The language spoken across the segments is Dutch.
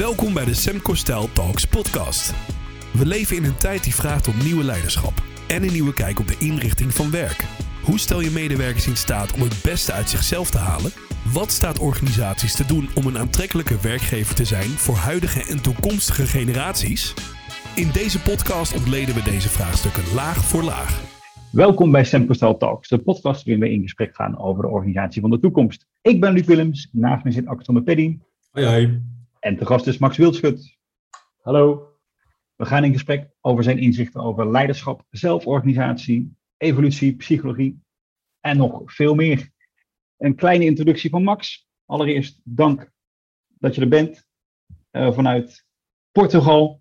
Welkom bij de Semco Style Talks podcast. We leven in een tijd die vraagt om nieuwe leiderschap en een nieuwe kijk op de inrichting van werk. Hoe stel je medewerkers in staat om het beste uit zichzelf te halen? Wat staat organisaties te doen om een aantrekkelijke werkgever te zijn voor huidige en toekomstige generaties? In deze podcast ontleden we deze vraagstukken laag voor laag. Welkom bij Semco Style Talks, de podcast waarin we in gesprek gaan over de organisatie van de toekomst. Ik ben Luc Willems, naast me zit Axel Peddy. Hoi hoi. En te gast is Max Wildschut. Hallo. We gaan in gesprek over zijn inzichten over leiderschap, zelforganisatie, evolutie, psychologie en nog veel meer. Een kleine introductie van Max. Allereerst dank dat je er bent uh, vanuit Portugal.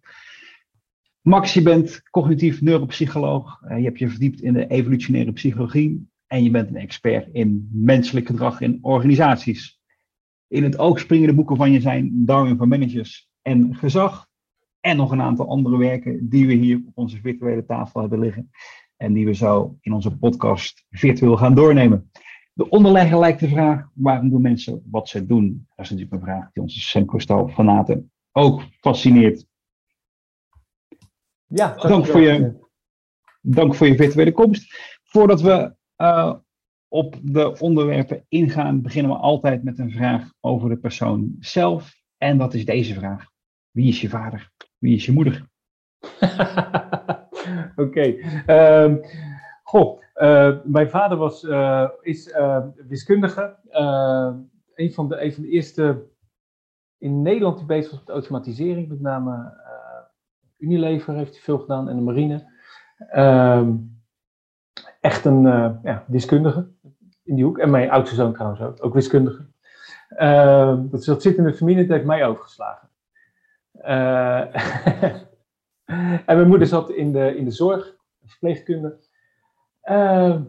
Max, je bent cognitief neuropsycholoog. Uh, je hebt je verdiept in de evolutionaire psychologie. En je bent een expert in menselijk gedrag in organisaties. In het oog springende boeken van je zijn Darwin voor Managers en Gezag. En nog een aantal andere werken die we hier op onze virtuele tafel hebben liggen. En die we zo in onze podcast virtueel gaan doornemen. De onderlegger lijkt de vraag: waarom doen mensen wat ze doen? Dat is natuurlijk een vraag die onze Semcostal fanaten ook fascineert. Ja, dank voor, je, dank voor je virtuele komst. Voordat we uh, op de onderwerpen ingaan, beginnen we altijd met een vraag over de persoon zelf. En dat is deze vraag. Wie is je vader? Wie is je moeder? Oké. Okay. Uh, goh, uh, mijn vader was, uh, is uh, wiskundige. een, van de, een van de eerste in Nederland die bezig was met automatisering. Met name Unilever heeft hij veel gedaan en de marine. Ehm, echt een ja, wiskundige in die hoek. En mijn oudste zoon trouwens ook, ook wiskundige. Uh, dat, zit in de familie, dat heeft mij overgeslagen. Uh, en mijn moeder zat in de, in de zorg, verpleegkunde. Uh,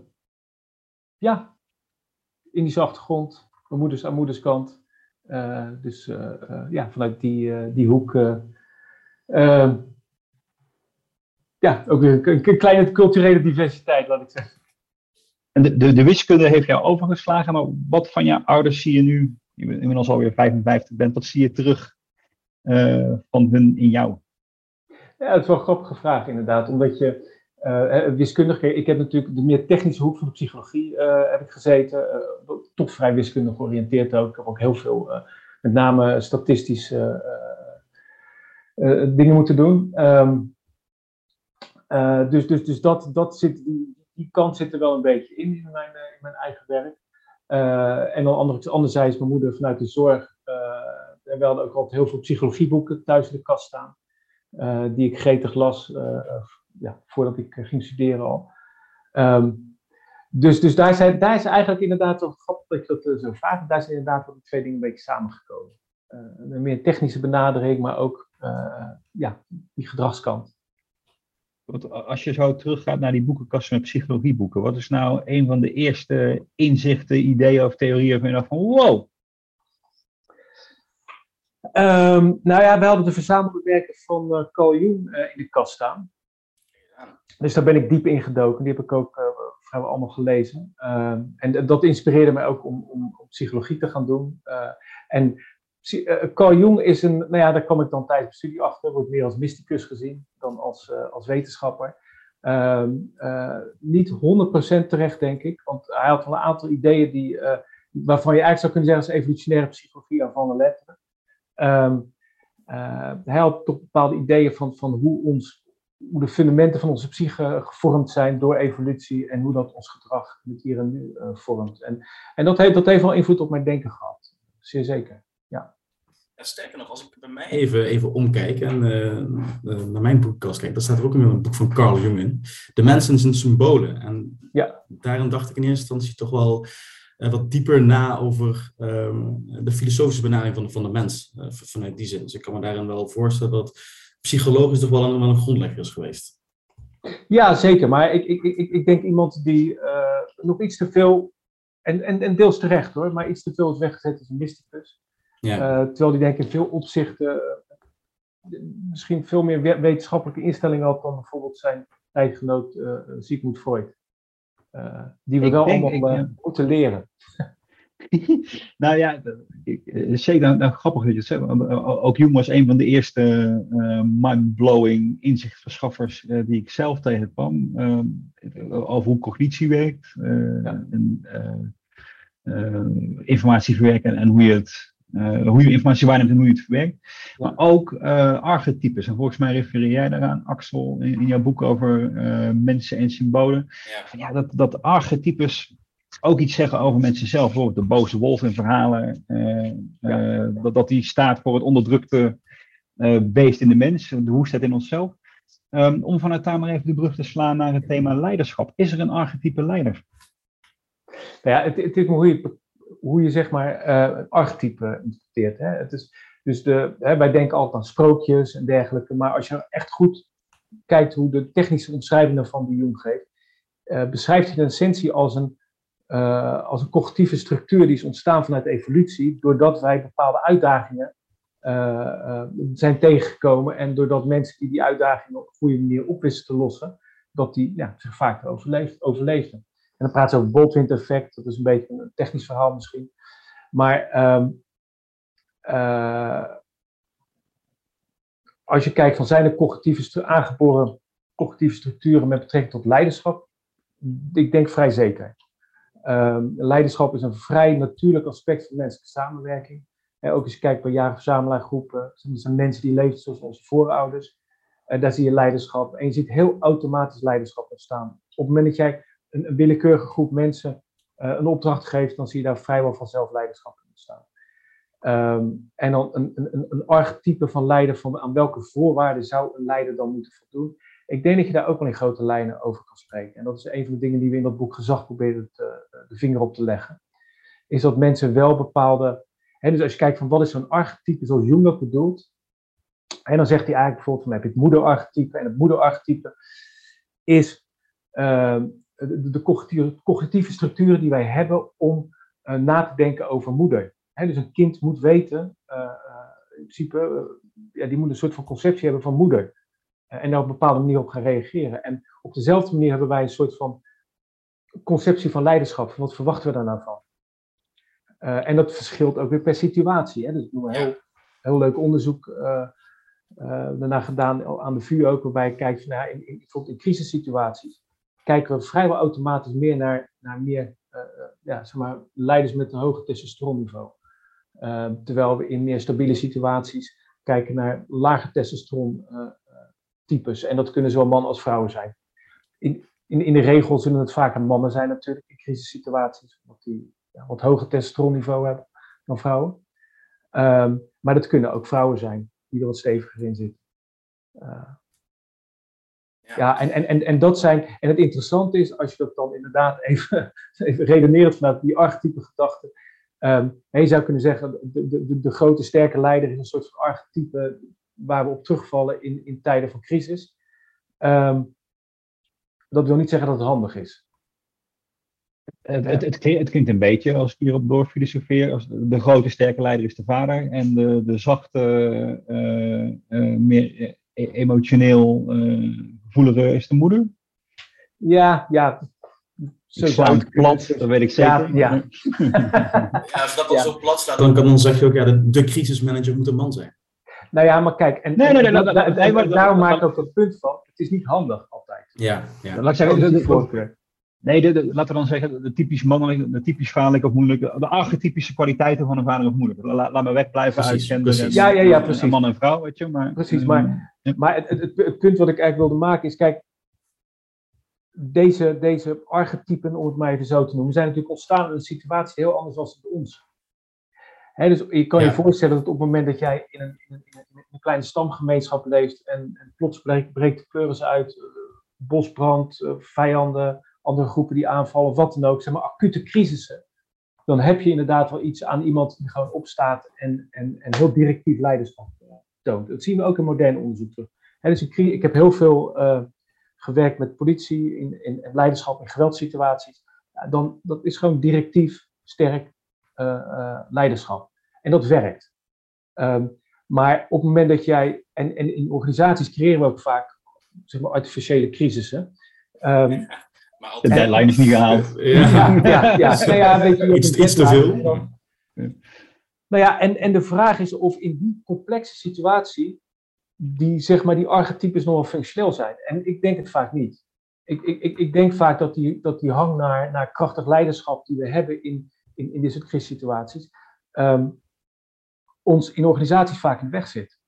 ja, Indische achtergrond, mijn moeders aan moeders kant. Eh, dus ja, vanuit die, die hoek. ja, ook een, een kleine culturele diversiteit, laat ik zeggen. De, de, de, wiskunde heeft jou overgeslagen, maar wat van je ouders zie je nu, je inmiddels alweer 55 bent, wat zie je terug uh, van hun in jou? Ja, dat is wel een grappige vraag inderdaad, omdat je uh, wiskundige, ik heb natuurlijk de meer technische hoek van de psychologie uh, heb ik gezeten, toch vrij wiskundig georiënteerd ook. Ik heb ook heel veel, met name statistische dingen moeten doen. Um, dus, dus, dus dat, dat zit, die kant zit er wel een beetje in, in mijn, eh, in mijn eigen werk. Uh, en dan anderzijds, mijn moeder vanuit de zorg. Uh, we hadden ook altijd heel veel psychologieboeken thuis in de kast staan. Die ik gretig las ja, voordat ik ging studeren al. Um, dus dus daar, zijn, daar is eigenlijk inderdaad, grappig dat je dat zo vraagt, daar zijn inderdaad die twee dingen een beetje samengekomen. een meer technische benadering, maar ook ja, die gedragskant als je zo teruggaat naar die boekenkasten met psychologieboeken, wat is nou een van de eerste inzichten, ideeën of theorieën waarvan je dacht van wow? Um, nou ja, we hadden de verzamelde werken van uh, uh, in de kast staan. Dus daar ben ik diep ingedoken. Die heb ik ook uh, vrijwel allemaal gelezen. Uh, en dat inspireerde mij ook om, om, om psychologie te gaan doen. en Carl Jung is een, nou ja, daar kwam ik dan tijdens mijn studie achter, wordt meer als mysticus gezien dan als, uh, als wetenschapper. Uh, uh, niet 100% terecht, denk ik, want hij had wel een aantal ideeën die, waarvan je eigenlijk zou kunnen zeggen als evolutionaire psychologie aan van de letteren. Um, hij had toch bepaalde ideeën van, van hoe, ons, hoe de fundamenten van onze psyche gevormd zijn door evolutie en hoe dat ons gedrag met hier en nu vormt. En, en dat, heeft, dat heeft wel invloed op mijn denken gehad, zeer zeker. Ja. sterker nog, als ik bij mij even, even omkijk en uh, naar mijn boekkast kijk, dan staat er ook een boek van Carl Jung in. De mensen zijn symbolen. En ja. daarin dacht ik in eerste instantie toch wel uh, wat dieper na over um, de filosofische benadering van de, van de mens. Uh, vanuit die zin. Dus ik kan me daarin wel voorstellen dat psychologisch toch wel een, wel een grondlegger is geweest. Ja, zeker. Maar ik, ik, ik, ik denk iemand die nog iets te veel, en, en, en deels terecht hoor, maar iets te veel is weggezet als een mysticus. Ja. Uh, terwijl die denk ik in veel opzichten uh, misschien veel meer wetenschappelijke instellingen had dan bijvoorbeeld zijn tijdgenoot uh, Sigmund Freud. die we wel allemaal moeten leren. nou ja, zeker nou, grappig dat je het zegt. Ook Jung was een van de eerste uh, mind-blowing inzichtverschaffers uh, die ik zelf tegenkwam. Uh, over hoe cognitie werkt. Ja. En, informatie verwerken en hoe je het uh, hoe je informatie waarneemt en hoe je het verwerkt. Maar ook uh, archetypes. En volgens mij refereer jij daaraan, Axel, in, in jouw boek over uh, mensen en symbolen. Ja. ja, dat, dat archetypes ook iets zeggen over mensen zelf. Bijvoorbeeld de boze wolf in verhalen. Ja. dat, dat die staat voor het onderdrukte beest in de mens. De hoestheid in onszelf. Um, om vanuit daar maar even de brug te slaan naar het thema leiderschap. Is er een archetype leider? Nou ja, het, het is hoe je hoe je zeg maar uh, archetype interpreteert. Hè? Het is, dus de, hè, wij denken altijd aan sprookjes en dergelijke, maar als je echt goed kijkt hoe de technische omschrijving van de Jung geeft, uh, beschrijft hij de essentie als een, uh, als een cognitieve structuur die is ontstaan vanuit evolutie, doordat wij bepaalde uitdagingen zijn tegengekomen en doordat mensen die die uitdagingen op een goede manier op wisten te lossen, dat die ja, zich vaak overleefd, overleefden. En dan praat ze over Baldwin effect, dat is een beetje een technisch verhaal misschien. Maar um, uh, als je kijkt van zijn er cognitieve, aangeboren cognitieve structuren met betrekking tot leiderschap, ik denk vrij zeker. Um, leiderschap is een vrij natuurlijk aspect van menselijke samenwerking. En ook als je kijkt bij jager-verzamelaargroepen, dat zijn mensen die leven zoals onze voorouders. Uh, daar zie je leiderschap. En je ziet heel automatisch leiderschap ontstaan. Op het moment dat jij een, willekeurige groep mensen uh, een opdracht geeft, dan zie je daar vrijwel vanzelf leiderschap in ontstaan. Um, en dan een, een, een archetype van leider, van aan welke voorwaarden zou een leider dan moeten voldoen. Ik denk dat je daar ook wel in grote lijnen over kan spreken. En dat is een van de dingen die we in dat boek gezag proberen te, de vinger op te leggen. Is dat mensen wel bepaalde. Hè, dus als je kijkt van wat is zo'n archetype zoals Jung dat bedoelt. En dan zegt hij eigenlijk bijvoorbeeld van heb je het moederarchetype. En het moederarchetype is uh, de, de cognitieve, cognitieve, structuren die wij hebben om uh, na te denken over moeder. dus een kind moet weten, uh, in principe, ja, die moet een soort van conceptie hebben van moeder. en daar op een bepaalde manier op gaan reageren. En op dezelfde manier hebben wij een soort van conceptie van leiderschap. Wat verwachten we daar nou van? en dat verschilt ook weer per situatie. Hè? Dus ik doe een heel, heel leuk onderzoek daarna gedaan aan de VU ook, waarbij je kijkt van, nou, in, in, bijvoorbeeld in crisissituaties kijken we vrijwel automatisch meer naar, naar meer uh, ja, zeg maar, leiders met een hoger testosteronniveau. Uh, terwijl we in meer stabiele situaties kijken naar lage testosteron types. En dat kunnen zowel mannen als vrouwen zijn. In, in, in de regel zullen het vaker mannen zijn natuurlijk in crisissituaties, omdat die ja, wat hoger testosteronniveau hebben dan vrouwen. Um, maar dat kunnen ook vrouwen zijn die er wat steviger in zitten. Ja, en, en, en, en dat zijn. En het interessante is, als je dat dan inderdaad even, even redeneert vanuit die archetype gedachte. Um, je zou kunnen zeggen, de, de, de grote sterke leider is een soort van archetype waar we op terugvallen in, in tijden van crisis. Um, dat wil niet zeggen dat het handig is. Het, het, het, klinkt, een beetje, als ik hierop doorfilosofeer, als de grote sterke leider is de vader en de, de zachte, uh, uh, meer emotioneel gevoeliger is de moeder? Ja, ja. Zo zou het plat, dat weet ik zeker. Ja, ja. ja als dat dan zo plat staat, dan, kan dan zeg je ook, ja, de, de crisismanager moet een man zijn. Nou ja, maar kijk, en, nee, nee, nee, daarom maak ik ook het punt van, het is niet handig altijd. Ja, ja. Laat ik zeggen, de, de, nee, de, de, laten we dan zeggen, de typisch mannelijke, de typisch vaderlijke of moeilijke, de archetypische kwaliteiten van een vader of moeder. Laat, laat me wegblijven uit gender ja, ja, ja, precies. man en vrouw, weet je. Maar, precies, maar maar het, het, het, punt wat ik eigenlijk wilde maken is, kijk, deze, deze archetypen, om het maar even zo te noemen, zijn natuurlijk ontstaan in een situatie heel anders dan bij ons. dus je kan je voorstellen dat op het moment dat jij in een, in een, in een kleine stamgemeenschap leeft en, en plots breekt, breekt de pleuris uit, uh, bosbrand, vijanden, andere groepen die aanvallen, wat dan ook, zeg maar acute crisissen, dan heb je inderdaad wel iets aan iemand die gewoon opstaat en, en, en heel directief leiderschap toont. Dat zien we ook in modern onderzoek terug. dus ik, ik, heb heel veel uh, gewerkt met politie in, in, leiderschap in geweldsituaties. Ja, dan, dat is gewoon directief, sterk uh, leiderschap. En dat werkt. Um, maar op het moment dat jij, en, en in organisaties creëren we ook vaak zeg maar, artificiële crisissen. Um, de deadline is niet gehaald. Ja, ja, ja. Nou ja weet je, iets, iets te veel. Nou ja, en, en de vraag is of in die complexe situatie die, zeg maar, die archetypes nog wel functioneel zijn. En ik denk het vaak niet. Ik, ik, ik denk vaak dat die, dat die hang naar, naar krachtig leiderschap die we hebben in, in, in dit soort crisissituaties, um, ons in organisaties vaak in de weg zit.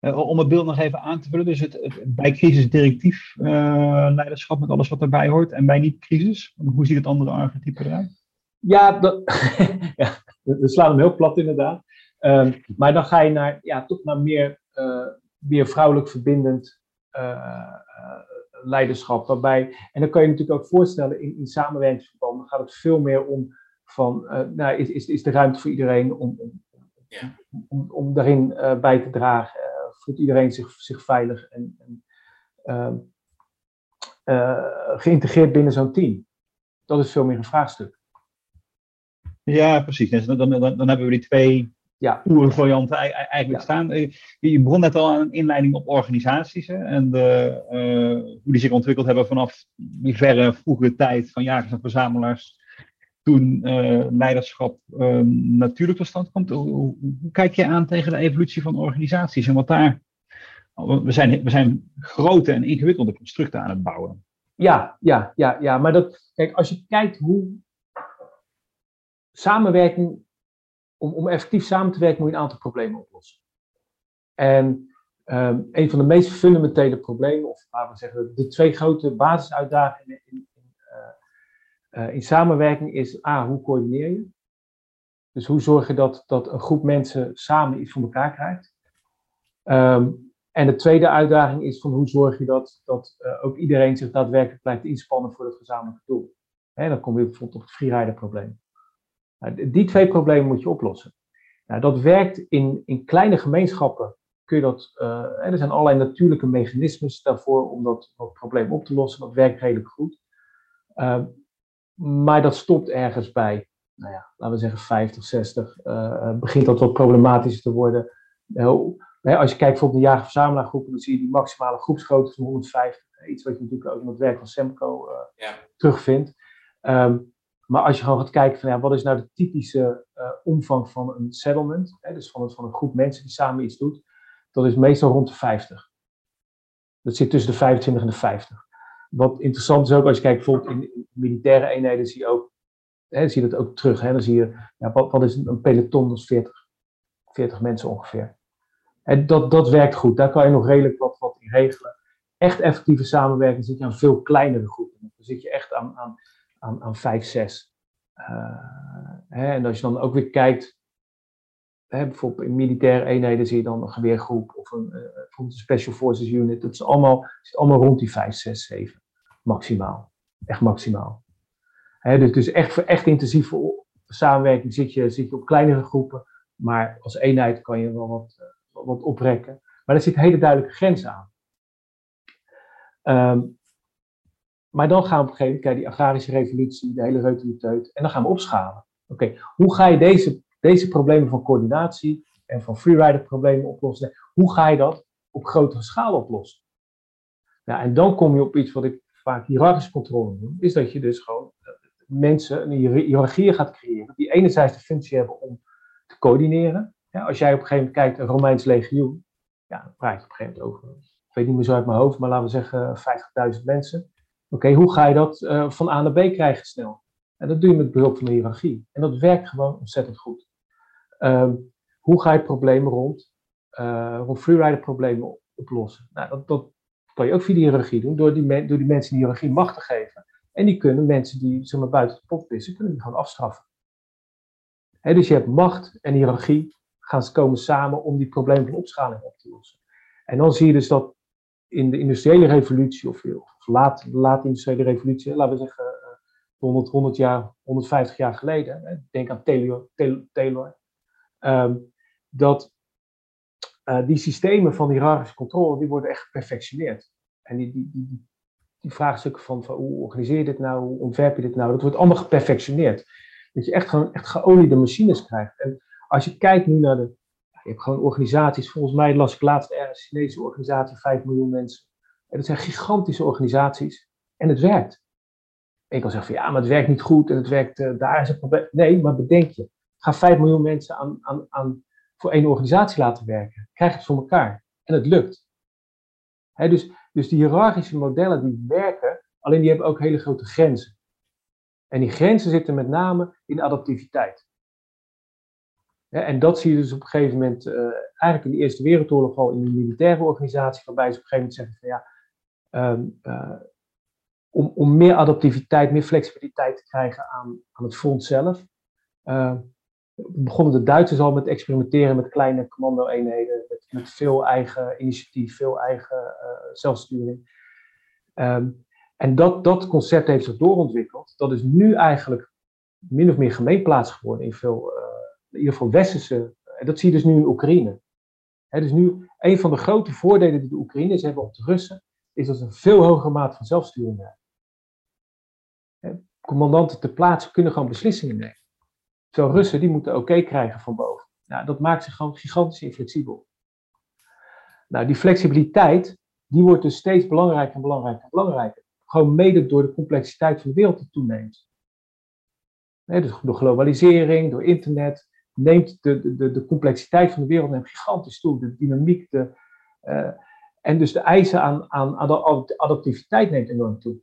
Uh, om het beeld nog even aan te vullen, dus het, bij crisis directief uh, leiderschap met alles wat erbij hoort en bij niet-crisis, hoe ziet het andere archetype eruit? Ja, dat, ja, we slaan hem heel plat inderdaad. Um, maar dan ga je naar, ja, toch naar meer, uh, meer vrouwelijk verbindend leiderschap. Waarbij, en dan kan je natuurlijk ook voorstellen, in, in samenwerkingsverbanden gaat het veel meer om van, nou, is, is, is de ruimte voor iedereen om, om, ja. om, om daarin bij te dragen voelt iedereen zich, zich veilig en, en uh, geïntegreerd binnen zo'n team? Dat is veel meer een vraagstuk. Ja, precies. Dus dan, dan, dan, hebben we die twee ja. varianten eigenlijk staan. Eh, je begon net al aan een inleiding op organisaties hè, en de, uh, hoe die zich ontwikkeld hebben vanaf die verre vroege tijd van jagers en verzamelaars toen uh, leiderschap uh, natuurlijk tot stand komt. Hoe, hoe, kijk je aan tegen de evolutie van organisaties en wat daar. We zijn, we zijn grote en ingewikkelde constructen aan het bouwen. Ja, ja, ja, ja. Maar dat, kijk, als je kijkt hoe samenwerking, om, om effectief samen te werken, moet je een aantal problemen oplossen. En um, een van de meest fundamentele problemen, of laten we zeggen, de twee grote basisuitdagingen in, uh, in samenwerking is A, hoe coördineer je? Dus hoe zorg je dat, dat een groep mensen samen iets voor elkaar krijgt? Um, en de tweede uitdaging is van hoe zorg je dat, dat uh, ook iedereen zich daadwerkelijk blijft inspannen voor het gezamenlijke doel? Hè, dan kom je bijvoorbeeld op het freerider-probleem. Nou, die twee problemen moet je oplossen. Nou, dat werkt in, in kleine gemeenschappen. Kun je dat, uh, er zijn allerlei natuurlijke mechanismes daarvoor om dat, probleem op te lossen. Dat werkt redelijk goed. Uh, maar dat stopt ergens bij, nou ja, laten we zeggen 50, 60. Uh, begint dat wat problematischer te worden. Uh, als je kijkt bijvoorbeeld de jager-verzamelaargroepen, dan zie je die maximale groepsgrootte van 150. Iets wat je natuurlijk ook in het werk van Semco uh, ja. terugvindt. Um, maar als je gewoon gaat kijken van ja, wat is nou de typische uh, omvang van een settlement, hè, dus van, het, van een groep mensen die samen iets doet, dat is meestal rond de 50. Dat zit tussen de 25 en de 50. Wat interessant is ook als je kijkt bijvoorbeeld in, militaire eenheden, zie je, ook, hè, zie dat ook terug. Hè? Dan zie je, ja, wat, is een peloton? Dat is 40, 40 mensen ongeveer. En dat, dat werkt goed. Daar kan je nog redelijk wat, wat in regelen. Echt effectieve samenwerking zit je aan veel kleinere groepen. Dan zit je echt aan, aan, aan, aan 5, 6. Uh, hè, en als je dan ook weer kijkt Hè, bijvoorbeeld in militaire eenheden zie je dan een geweergroep of een, uh, een Special Forces Unit. Dat is allemaal, zit allemaal rond die 5, 6, 7 maximaal. Echt maximaal. Dus, dus echt, echt intensieve samenwerking zit je, zit je op kleinere groepen. Maar als eenheid kan je wel wat, uh, wat oprekken. Maar er zit hele duidelijke grenzen aan. Um, maar dan gaan we op een gegeven moment, kijk, die agrarische revolutie, de hele reuteluteut, en dan gaan we opschalen. Oké, hoe ga je deze deze problemen van coördinatie en van freerider problemen oplossen. Hoe ga je dat op grotere schaal oplossen? Nou, en dan kom je op iets wat ik vaak hiërarchische controle noem, is dat je dus gewoon eh, mensen een hiërarchie gaat creëren, die enerzijds de functie hebben om te coördineren. Ja, als jij op een gegeven moment kijkt, een Romeins legioen, ja, dan praat je op een gegeven moment over, ik weet niet meer zo uit mijn hoofd, maar laten we zeggen 50.000 mensen. Oké, hoe ga je dat uh, van A naar B krijgen snel? En dat doe je met behulp van de hiërarchie. En dat werkt gewoon ontzettend goed. Um, hoe ga je problemen rond, uh, rond freerider problemen oplossen? Nou, dat, dat, kan je ook via doen, door die, door die mensen die hiërarchie macht te geven. En die kunnen mensen die zeg maar, buiten de pot pissen, kunnen die gewoon afstraffen. Dus je hebt macht en hiërarchie gaan ze komen samen om die problemen van opschaling op te lossen. En dan zie je dus dat in de industriële revolutie, of, of laat, late industriële revolutie, laten we zeggen 100, 100 jaar, 150 jaar geleden, denk aan Taylor, Taylor um, dat uh, die systemen van hiërarchische controle, die worden echt geperfectioneerd. En die, die, die, die vraagstukken van, van, hoe organiseer je dit nou, hoe ontwerp je dit nou, dat wordt allemaal geperfectioneerd. Dat je echt gewoon echt geoliede machines krijgt. En als je kijkt nu naar de, je hebt gewoon organisaties, volgens mij las ik laatst ergens, Chinese organisatie, 5 miljoen mensen, En dat zijn gigantische organisaties en het werkt. ik kan zeggen van ja, maar het werkt niet goed en het werkt, uh, daar is het probleem. Nee, maar bedenk je, ga 5 miljoen mensen aan, aan, aan, voor één organisatie laten werken. Krijg het voor elkaar. En het lukt. dus, dus die hiërarchische modellen die werken, alleen die hebben ook hele grote grenzen. En die grenzen zitten met name in adaptiviteit. en dat zie je dus op een gegeven moment, uh, eigenlijk in de Eerste Wereldoorlog al in de militaire organisatie, waarbij ze op een gegeven moment zeggen van ja, um, uh, om, om meer adaptiviteit, meer flexibiliteit te krijgen aan, aan het front zelf, uh, begonnen de Duitsers al met experimenteren met kleine commando-eenheden, met, veel eigen initiatief, veel eigen uh, zelfsturing. Um, en dat, dat concept heeft zich doorontwikkeld. Dat is nu eigenlijk min of meer gemeenplaats geworden in veel, uh, in ieder geval westerse. En dat zie je dus nu in Oekraïne. Dus nu, een van de grote voordelen die de Oekraïners hebben op de Russen, is dat ze een veel hogere mate van zelfsturing hebben. Commandanten ter plaatse kunnen gewoon beslissingen nemen. Terwijl Russen, die moeten oké krijgen van boven. Nou, dat maakt ze gewoon gigantisch inflexibel. Nou, die flexibiliteit, die wordt dus steeds belangrijker en belangrijker en belangrijker. Gewoon mede door de complexiteit van de wereld die toeneemt. dus door globalisering, door internet, neemt de, de, de complexiteit van de wereld neemt gigantisch toe. De dynamiek, de, uh, en dus de eisen aan, aan adaptiviteit neemt enorm toe.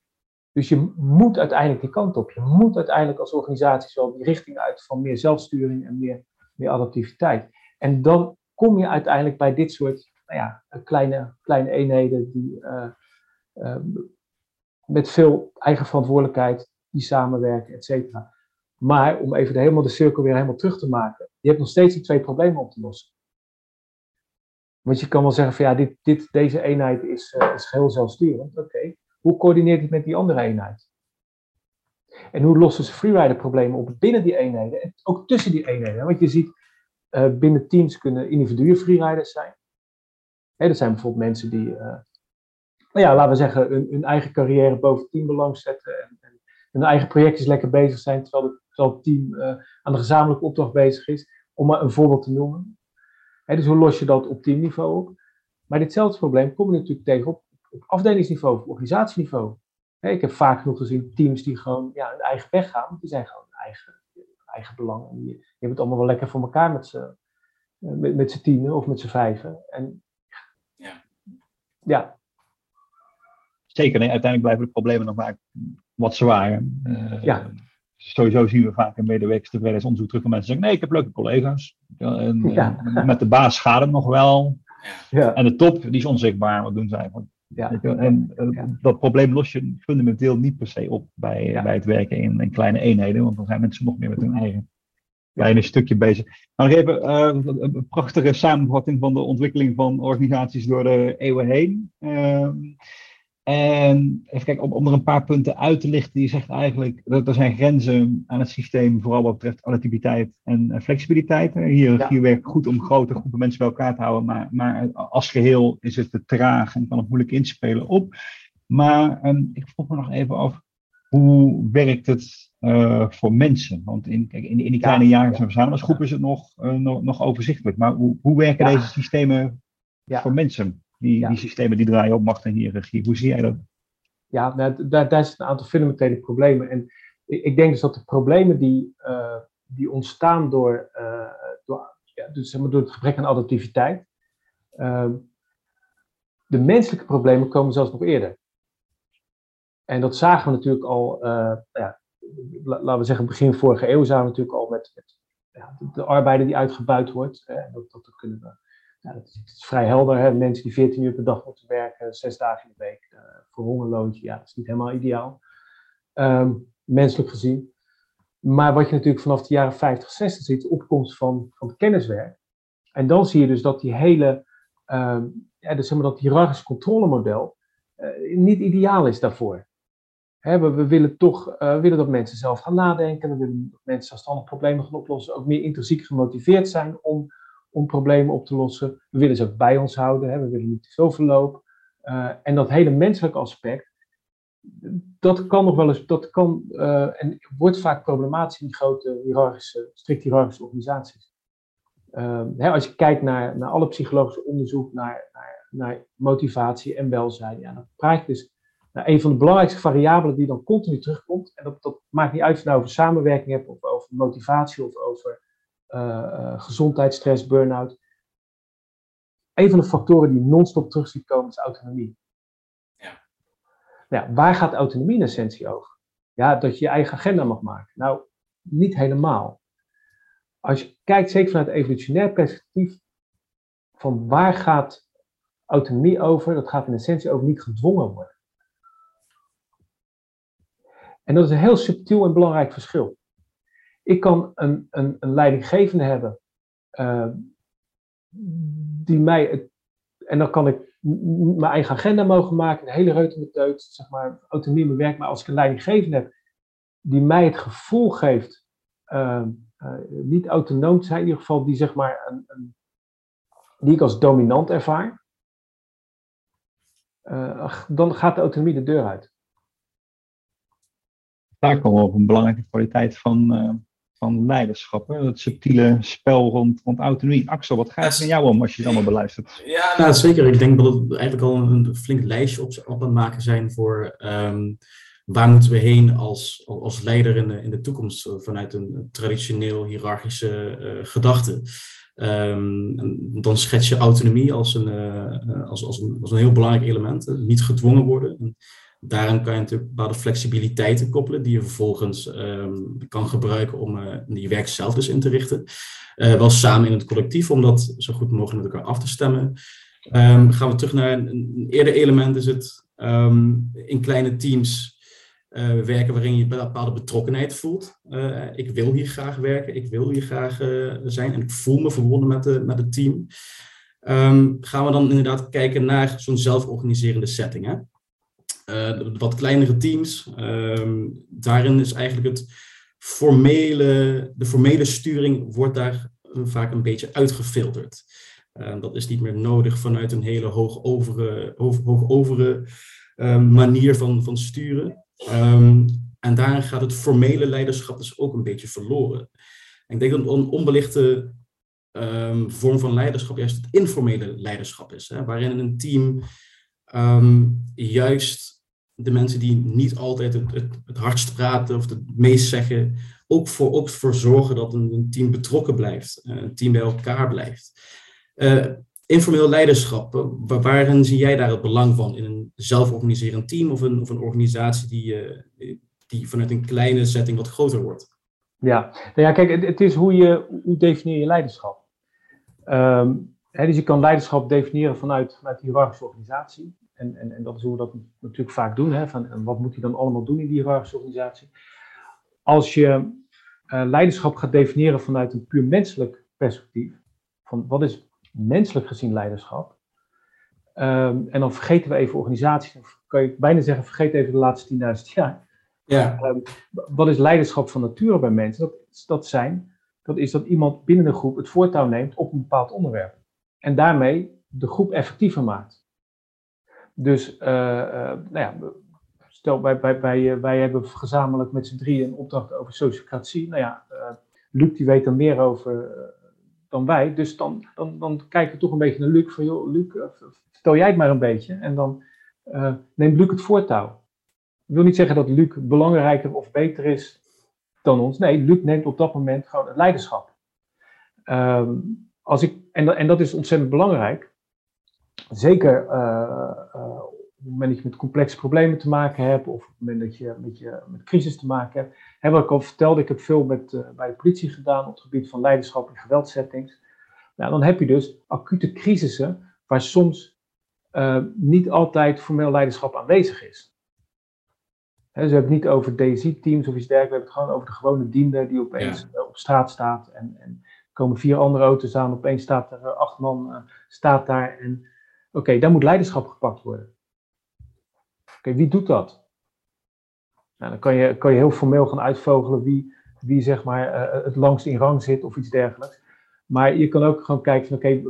Dus je moet uiteindelijk die kant op. Je moet uiteindelijk als organisatie wel die richting uit van meer zelfsturing en meer, meer adaptiviteit. En dan kom je uiteindelijk bij dit soort nou ja, kleine, kleine eenheden die uh, uh, met veel eigen verantwoordelijkheid, die samenwerken, et cetera. Maar om even de, helemaal de cirkel weer helemaal terug te maken, je hebt nog steeds die twee problemen op te lossen. Want je kan wel zeggen van ja, dit, dit, deze eenheid is, uh, is geheel zelfsturend. Oké, hoe coördineert het met die andere eenheid? En hoe lossen ze freerider problemen op binnen die eenheden en ook tussen die eenheden? Want je ziet, uh, binnen teams kunnen individuen freeriders zijn. Hè, dat zijn bijvoorbeeld mensen die, uh, nou ja, laten we zeggen, hun, eigen carrière boven het team belang zetten en, en hun eigen projectjes lekker bezig zijn, terwijl, de, terwijl het team aan de gezamenlijke opdracht bezig is. Om maar een voorbeeld te noemen dus hoe los je dat op teamniveau op? Maar ditzelfde probleem kom je natuurlijk tegen op, op afdelingsniveau, op organisatieniveau. ik heb vaak genoeg gezien teams die gewoon ja, hun eigen weg gaan, die zijn gewoon eigen, eigen belang. En die, die hebben het allemaal wel lekker voor elkaar met z'n eh, met, met tienen of met z'n vijven. En, ja. ja. Zeker, nee, uiteindelijk blijven de problemen nog vaak wat zwaar. Uh, ja sowieso zien we vaak in medewerkers onderzoek terug van mensen zeggen: nee, ik heb leuke collega's. En, ja. Met de baas gaat het nog wel. Ja. En de top, die is onzichtbaar. Wat doen zij? Ja. En uh, dat probleem los je fundamenteel niet per se op bij, bij het werken in, in, kleine eenheden, want dan zijn mensen nog meer met hun eigen kleine stukje bezig. Maar nog even uh, een prachtige samenvatting van de ontwikkeling van organisaties door de eeuwen heen. Uh, en even kijken, om, om er een paar punten uit te lichten. Die zegt eigenlijk dat er zijn grenzen aan het systeem, vooral wat betreft adaptiviteit en flexibiliteit. Hier ja. werkt goed om grote groepen mensen bij elkaar te houden, maar, maar als geheel is het te traag en kan het moeilijk inspelen op. Maar um, ik vroeg me nog even af, hoe werkt het uh, voor mensen? Want in, kijk, in, in die kleine ja, jaren en verzamelingsgroep is het nog, uh, nog, nog, overzichtelijk. Maar hoe, hoe werken deze systemen voor mensen? Die, die systemen die draaien op macht en hiërarchie. Hoe zie jij dat? Ja, nou, daar, daar zijn een aantal fundamentele problemen. En ik, ik denk dus dat de problemen die, uh, die ontstaan door, uh, door, ja, dus, zeg maar, door het gebrek aan adaptiviteit, uh, de menselijke problemen komen zelfs nog eerder. En dat zagen we natuurlijk al, nou ja, laten we zeggen, begin vorige eeuw zagen we natuurlijk al met, met ja, de, de, arbeider die uitgebuit wordt. Hè, dat, dat kunnen we ja, dat is, vrij helder. Hè? Mensen die 14 uur per dag moeten werken, zes dagen in de week, uh, voor hongerloontje, ja, dat is niet helemaal ideaal. Um, menselijk gezien. Maar wat je natuurlijk vanaf de jaren 50, 60 ziet, de opkomst van, van kenniswerk. En dan zie je dus dat die hele, um, ja, dat hiërarchisch controlemodel uh, niet ideaal is daarvoor. Hè, we, willen toch uh, willen dat mensen zelf gaan nadenken, we willen dat mensen zelfstandig problemen gaan oplossen, ook meer intrinsiek gemotiveerd zijn om om problemen op te lossen. We willen ze bij ons houden, hè? we willen niet te veel verloop. Uh, en dat hele menselijke aspect, dat kan nog wel eens, dat kan uh, en wordt vaak problematisch in grote hiërarchische, strikt hiërarchische organisaties. Uh, hè, als je kijkt naar, naar alle psychologische onderzoek naar, naar, naar motivatie en welzijn. Ja, dan praat je dus naar een van de belangrijkste variabelen die dan continu terugkomt. En dat, dat maakt niet uit of je nou over samenwerking hebt, of over motivatie, of over uh, gezondheid, stress, burn-out. Een van de factoren die non-stop terug ziet komen is autonomie. Ja. Nou, waar gaat autonomie in essentie over? Ja, dat je je eigen agenda mag maken. Nou, niet helemaal. Als je kijkt, zeker vanuit evolutionair perspectief, van waar gaat autonomie over? Dat gaat in essentie over niet gedwongen worden. En dat is een heel subtiel en belangrijk verschil. Ik kan een, een, een leidinggevende hebben uh, die mij, en dan kan ik mijn eigen agenda mogen maken, een hele reutemeteut, zeg maar, autonomie in mijn werk. Maar als ik een leidinggevende heb die mij het gevoel geeft uh, uh, niet autonoom te zijn, in ieder geval die zeg maar een, een die ik als dominant ervaar, dan gaat de autonomie de deur uit. Daar komen we op een belangrijke kwaliteit van, van leiderschap. Hè? Het subtiele spel rond, rond autonomie. Axel, wat gaat er in jou om als je het allemaal beluistert? Ja, nou, zeker. Ik denk dat we eigenlijk al een flink lijstje op, op aan het maken zijn voor um, waar moeten we heen als, als leider in de, in de toekomst vanuit een traditioneel hiërarchische uh, gedachte. Um, dan schets je autonomie als een, uh, als, als, een, als een heel belangrijk element. Uh, niet gedwongen worden. Daarin kan je natuurlijk bepaalde flexibiliteiten koppelen, die je vervolgens um, kan gebruiken om je werk zelf dus in te richten. wel samen in het collectief, om dat zo goed mogelijk met elkaar af te stemmen. Um, gaan we terug naar een, eerder element, is het in kleine teams uh, werken waarin je een bepaalde betrokkenheid voelt. Ik wil hier graag werken, ik wil hier graag zijn en ik voel me verbonden met, de, met het team. Gaan we dan inderdaad kijken naar zo'n zelforganiserende setting. Hè? Wat kleinere teams, um, daarin is eigenlijk het formele, de formele sturing wordt daar vaak een beetje uitgefilterd. dat is niet meer nodig vanuit een hele hoog overe, hoog, hoog overe manier van, van sturen. En daarin gaat het formele leiderschap dus ook een beetje verloren. ik denk dat een onbelichte vorm van leiderschap juist het informele leiderschap is. Hè, waarin een team juist de mensen die niet altijd het, het, het, hardst praten of het meest zeggen, ook voor, ook voor zorgen dat een, een team betrokken blijft, eh, een team bij elkaar blijft. Uh, informeel leiderschap, eh, waarin zie jij daar het belang van in een zelforganiserend team of een, of een organisatie die, die vanuit een kleine setting wat groter wordt? Ja, nou ja kijk, het, is hoe je hoe definieer je leiderschap. Hè, dus je kan leiderschap definiëren vanuit, vanuit die hiërarchische organisatie. En, en, en dat is hoe we dat natuurlijk vaak doen. Hè, van, en wat moet je dan allemaal doen in die hiërarchische organisatie? Als je uh, leiderschap gaat definiëren vanuit een puur menselijk perspectief, van wat is menselijk gezien leiderschap. Um, en dan vergeten we even organisaties. Dan kan je bijna zeggen, vergeet even de laatste 10.000 jaar. Ja. Um, wat is leiderschap van nature bij mensen? Dat, dat, zijn, dat is dat iemand binnen een groep het voortouw neemt op een bepaald onderwerp. En daarmee de groep effectiever maakt. Dus, uh, uh, nou ja, stel, wij, eh, wij hebben gezamenlijk met z'n drieën een opdracht over sociocratie. Nou ja, Luc die weet er meer over dan wij. Dus dan, dan, dan kijken we toch een beetje naar Luc van, joh, Luc, eh, vertel jij het maar een beetje. En dan neemt Luc het voortouw. Ik wil niet zeggen dat Luc belangrijker of beter is dan ons. Nee, Luc neemt op dat moment gewoon het leiderschap. Um, als ik, en dat is ontzettend belangrijk. Zeker uh, uh, op het moment dat je met complexe problemen te maken hebt, of op het moment dat je met, je, met crisis te maken hebt, Hè, wat ik al vertelde, ik heb veel met, uh, bij de politie gedaan op het gebied van leiderschap en geweldsettings. Nou, dan heb je dus acute crisissen waar soms niet altijd formeel leiderschap aanwezig is. Hè, dus we hebben het niet over DSI-teams of iets dergelijks, we hebben het gewoon over de gewone diender die opeens ja. op straat staat en, en er komen vier andere auto's aan, opeens staat er acht man uh, staat daar en okay, daar moet leiderschap gepakt worden. Oké, okay, wie doet dat? Nou, dan kan je, kan je heel formeel gaan uitvogelen wie, wie zeg maar, uh, het langst in rang zit of iets dergelijks. Maar je kan ook gewoon kijken van oké,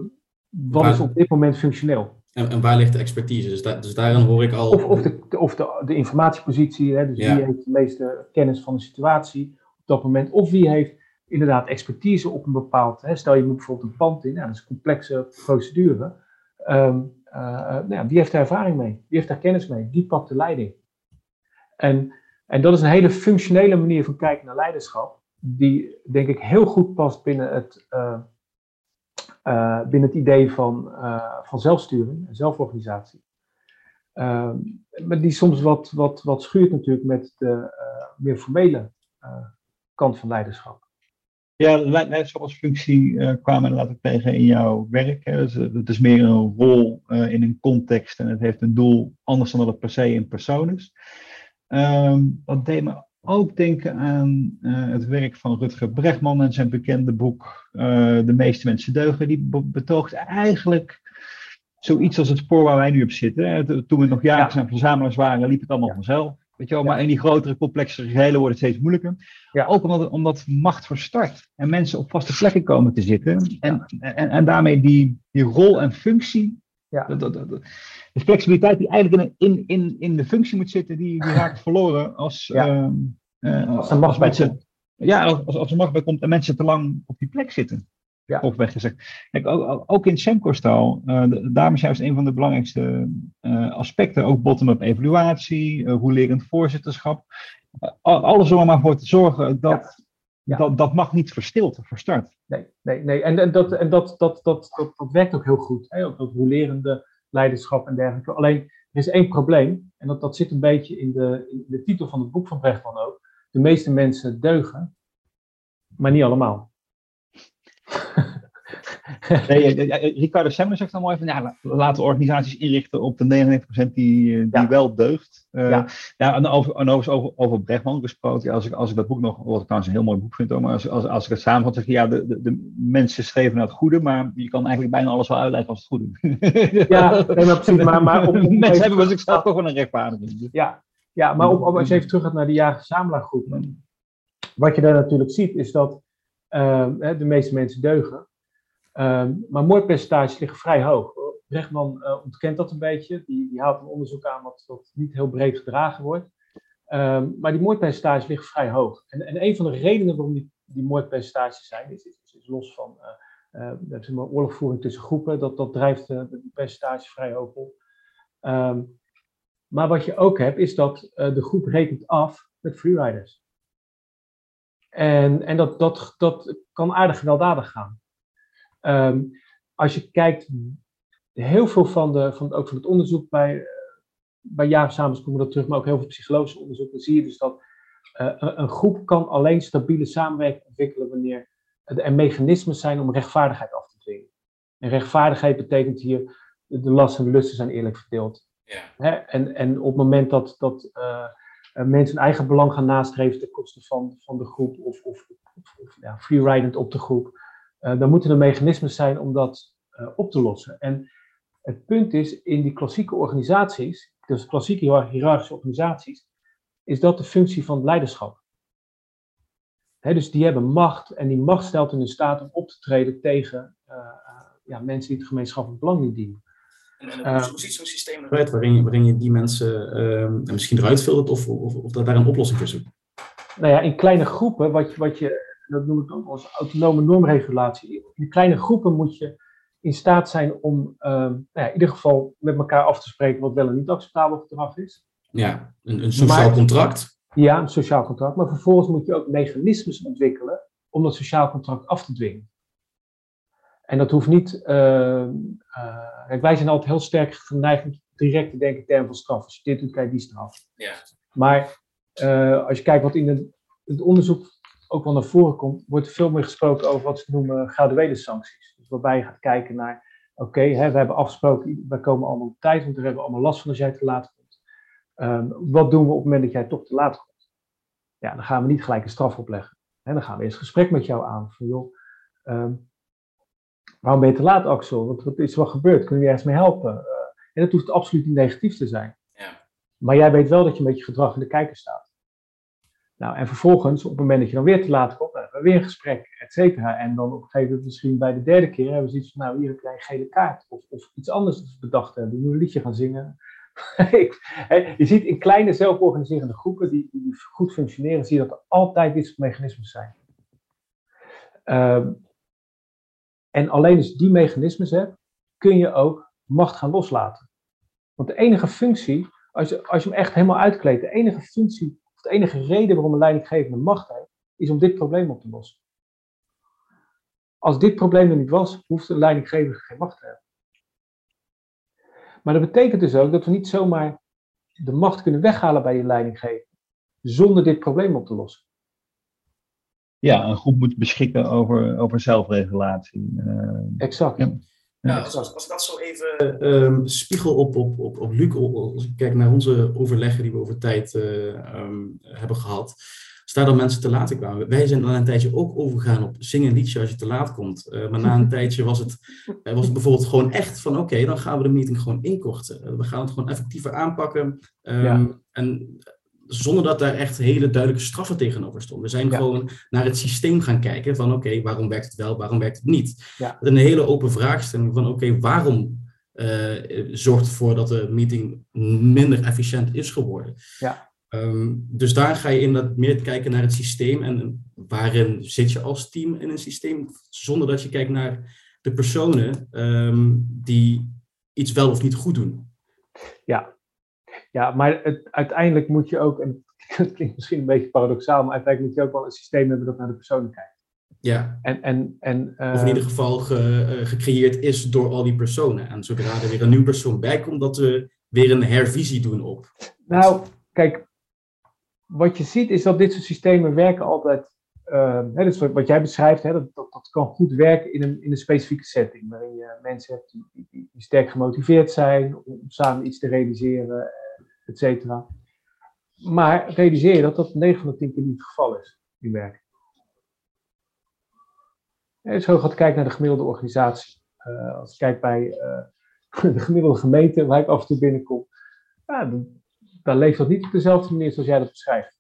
wat waar, is op dit moment functioneel? En, en waar ligt de expertise? Dus, da, dus daarin hoor ik al... Of, of, de, of de, de informatiepositie, hè, dus ja. wie heeft de meeste kennis van de situatie op dat moment. Of wie heeft inderdaad expertise op een bepaald... Hè, stel je moet bijvoorbeeld een pand in, nou, dat is een complexe procedure. Um, nou die heeft er ervaring mee, die heeft daar kennis mee, die pakt de leiding. En, en dat is een hele functionele manier van kijken naar leiderschap, die denk ik heel goed past binnen het, binnen het idee van, van zelfsturing en zelforganisatie. Ehm, maar die soms wat, wat, wat schuurt natuurlijk met de meer formele kant van leiderschap. Ja, leiderschap als functie uh, kwamen inderdaad ook tegen in jouw werk. Hè. Dus, het is meer een rol uh, in een context en het heeft een doel anders dan dat het per se in persoon is. Um, dat deed me ook denken aan uh, het werk van Rutger Bregman en zijn bekende boek De meeste mensen deugen. Die betoogt eigenlijk zoiets als het spoor waar wij nu op zitten. Toen we nog jagers ja. en verzamelaars waren, liep het allemaal ja. vanzelf. Weet je wel, maar in die grotere, complexere gehelen wordt het steeds moeilijker. Ja. Ook omdat, omdat macht verstart en mensen op vaste plekken komen te zitten. En, en, en daarmee die, die rol en functie, ja. de, de, de, de flexibiliteit die eigenlijk in, in, in de functie moet zitten, die, die raakt verloren als, ja. uh, als, als, mensen, Ja, als, als er macht bij komt en mensen te lang op die plek zitten. Ja. Grofweg gezegd. Kijk, ook, ook in Semco-staal, uh, daarom is juist een van de belangrijkste uh, aspecten, ook bottom-up evaluatie, uh, hoe lerend voorzitterschap. alles om er maar voor te zorgen dat, ja. Dat, dat mag niet verstild of verstart. Nee, nee, nee. En, en, dat, en dat, dat, dat, dat, dat werkt ook heel goed, hè? Ook dat rolerende leiderschap en dergelijke. Alleen, er is één probleem, en dat, dat zit een beetje in de, in de titel van het boek van Brechtman ook. De meeste mensen deugen, maar niet allemaal. nee, Ricardo Semmer zegt dan mooi van ja, laten organisaties inrichten op de 99% die, eh, die wel deugt. Uh, ja. ja, en over, en over, over Brechtman gesproken, als ik, als ik dat boek nog, wat ik trouwens een heel mooi boek vind, maar als, als, als ik het samenvat, zeg ik ja, de, de, de, mensen schreven naar het goede, maar je kan eigenlijk bijna alles wel uitleggen als het goede. ja, nee, maar precies. Maar, maar om, mensen hebben was ik zelf toch wel een rechtvaardiging. Ja, ja maar om, als je even terug gaat naar de jager-verzamelaargroepen, wat je daar natuurlijk ziet, is dat uh, de meeste mensen deugen. Um, maar moordpercentages liggen vrij hoog. Brechtman uh, ontkent dat een beetje. Die, die haalt een onderzoek aan wat, wat niet heel breed gedragen wordt. Um, maar die moordpercentages liggen vrij hoog. En, en een van de redenen waarom die, die moordpercentages zijn, is, is, is los van uh, uh, oorlogvoering tussen groepen. Dat, dat drijft de percentage vrij hoog op. Um, maar wat je ook hebt, is dat de groep rekent af met freeriders. En, en dat, dat, dat kan aardig gewelddadig gaan. Um, als je kijkt, heel veel van, de, van, ook van het onderzoek bij, uh, bij jaarverzamels komen we dat terug, maar ook heel veel psychologische onderzoek, dan zie je dus dat uh, een groep kan alleen stabiele samenwerking ontwikkelen wanneer er mechanismen zijn om rechtvaardigheid af te dwingen. En rechtvaardigheid betekent hier, de lasten en de lusten zijn eerlijk verdeeld. Ja. Hè? En, en op het moment dat, dat uh, mensen hun eigen belang gaan nastreven ten koste van, van de groep of, of, of, of ja, freeridend op de groep, dan moeten er mechanismen zijn om dat uh, op te lossen. En het punt is, in die klassieke organisaties, dus klassieke hiërarchische organisaties, is dat de functie van leiderschap. He, dus die hebben macht en die macht stelt hen in staat om op te treden tegen uh, ja, mensen die het gemeenschappelijk belang niet dienen. En, en hoe ziet zo'n systeem eruit waarin je, waarin je die mensen uh, misschien eruit filtert of, of, of daar een oplossing voor zoekt? Nou ja, in kleine groepen, wat je, wat je dat noem ik ook als autonome normregulatie. In kleine groepen moet je in staat zijn om uh, nou ja, in ieder geval met elkaar af te spreken wat wel en niet acceptabel gedrag is. Ja, een, een sociaal contract. Ja, een sociaal contract. Maar vervolgens moet je ook mechanismes ontwikkelen om dat sociaal contract af te dwingen. En dat hoeft niet. Uh, uh, wij zijn altijd heel sterk geneigd om direct te denken in termen van straf. Als je dit doet, krijg je die straf. Ja. Maar uh, als je kijkt wat in het, het onderzoek ook wel naar voren komt, wordt er veel meer gesproken over wat ze noemen graduele sancties. Dus waarbij je gaat kijken naar, oké, we hebben afgesproken, wij komen allemaal op tijd, want we hebben allemaal last van als jij te laat komt. Um, wat doen we op het moment dat jij toch te laat komt? Ja, dan gaan we niet gelijk een straf opleggen. Hè, dan gaan we eerst gesprek met jou aan. Van joh, um, waarom ben je te laat, Axel? Wat, wat is er wel gebeurd? Kunnen we je ergens mee helpen? Uh, en dat hoeft absoluut niet negatief te zijn. Ja. Maar jij weet wel dat je met je gedrag in de kijker staat. Nou, en vervolgens, op het moment dat je dan weer te laat komt, hebben we weer een gesprek, et cetera. En dan op een gegeven moment, misschien bij de derde keer, hebben we zoiets van, nou, hier een gele kaart. Of, of iets anders bedacht hebben. We moeten een liedje gaan zingen. je ziet in kleine zelforganiserende groepen die, die, goed functioneren, zie je dat er altijd dit soort mechanismen zijn. Um, en alleen als je die mechanismes hebt, kun je ook macht gaan loslaten. Want de enige functie, als je, als je hem echt helemaal uitkleedt, de enige functie, de enige reden waarom een leidinggevende macht heeft, is om dit probleem op te lossen. Als dit probleem er niet was, hoeft de leidinggevende geen macht te hebben. Maar dat betekent dus ook dat we niet zomaar de macht kunnen weghalen bij je leidinggever, zonder dit probleem op te lossen. Ja, een groep moet beschikken over, over zelfregulatie. Uh, exact. Ja. Ja, als, als, ik dat zo even uh, spiegel op, op, op, op Luc, als ik kijk naar onze overleggen die we over tijd uh, um, hebben gehad, staan er mensen te laat kwamen. Wij zijn dan een tijdje ook overgegaan op zingen een liedje als je te laat komt. Uh, maar na een tijdje was het, was het bijvoorbeeld gewoon echt van oké, dan gaan we de meeting gewoon inkorten. we gaan het gewoon effectiever aanpakken. Um, ja. En zonder dat daar echt hele duidelijke straffen tegenover stonden. We zijn gewoon naar het systeem gaan kijken van oké, waarom werkt het wel, waarom werkt het niet? Ja. Een hele open vraagstelling van oké, waarom uh, zorgt ervoor dat de meeting minder efficiënt is geworden? Ja. Um, dus daar ga je inderdaad meer kijken naar het systeem en waarin zit je als team in een systeem, zonder dat je kijkt naar de personen um, die iets wel of niet goed doen. Ja, ja, maar het, uiteindelijk moet je ook, en het klinkt misschien een beetje paradoxaal, maar uiteindelijk moet je ook wel een systeem hebben dat naar de persoon kijkt. Ja. En, en, en, uh, of in ieder geval ge, uh, gecreëerd is door al die personen. En zodra er weer een nieuw persoon bij komt, dat we weer een hervisie doen op. Nou, kijk, wat je ziet is dat dit soort systemen werken altijd. Uh, hè, dus wat jij beschrijft, hè, dat, dat, dat, kan goed werken in een, in een specifieke setting. Waarin je mensen hebt die, die, die sterk gemotiveerd zijn om samen iets te realiseren et cetera. Maar realiseer je dat dat 9 van de 10 keer niet het geval is in werk. Als je gaat kijken naar de gemiddelde organisatie, uh, als ik kijk bij uh, de gemiddelde gemeente waar ik af en toe binnenkom, ja, dan, leeft dat niet op dezelfde manier zoals jij dat beschrijft.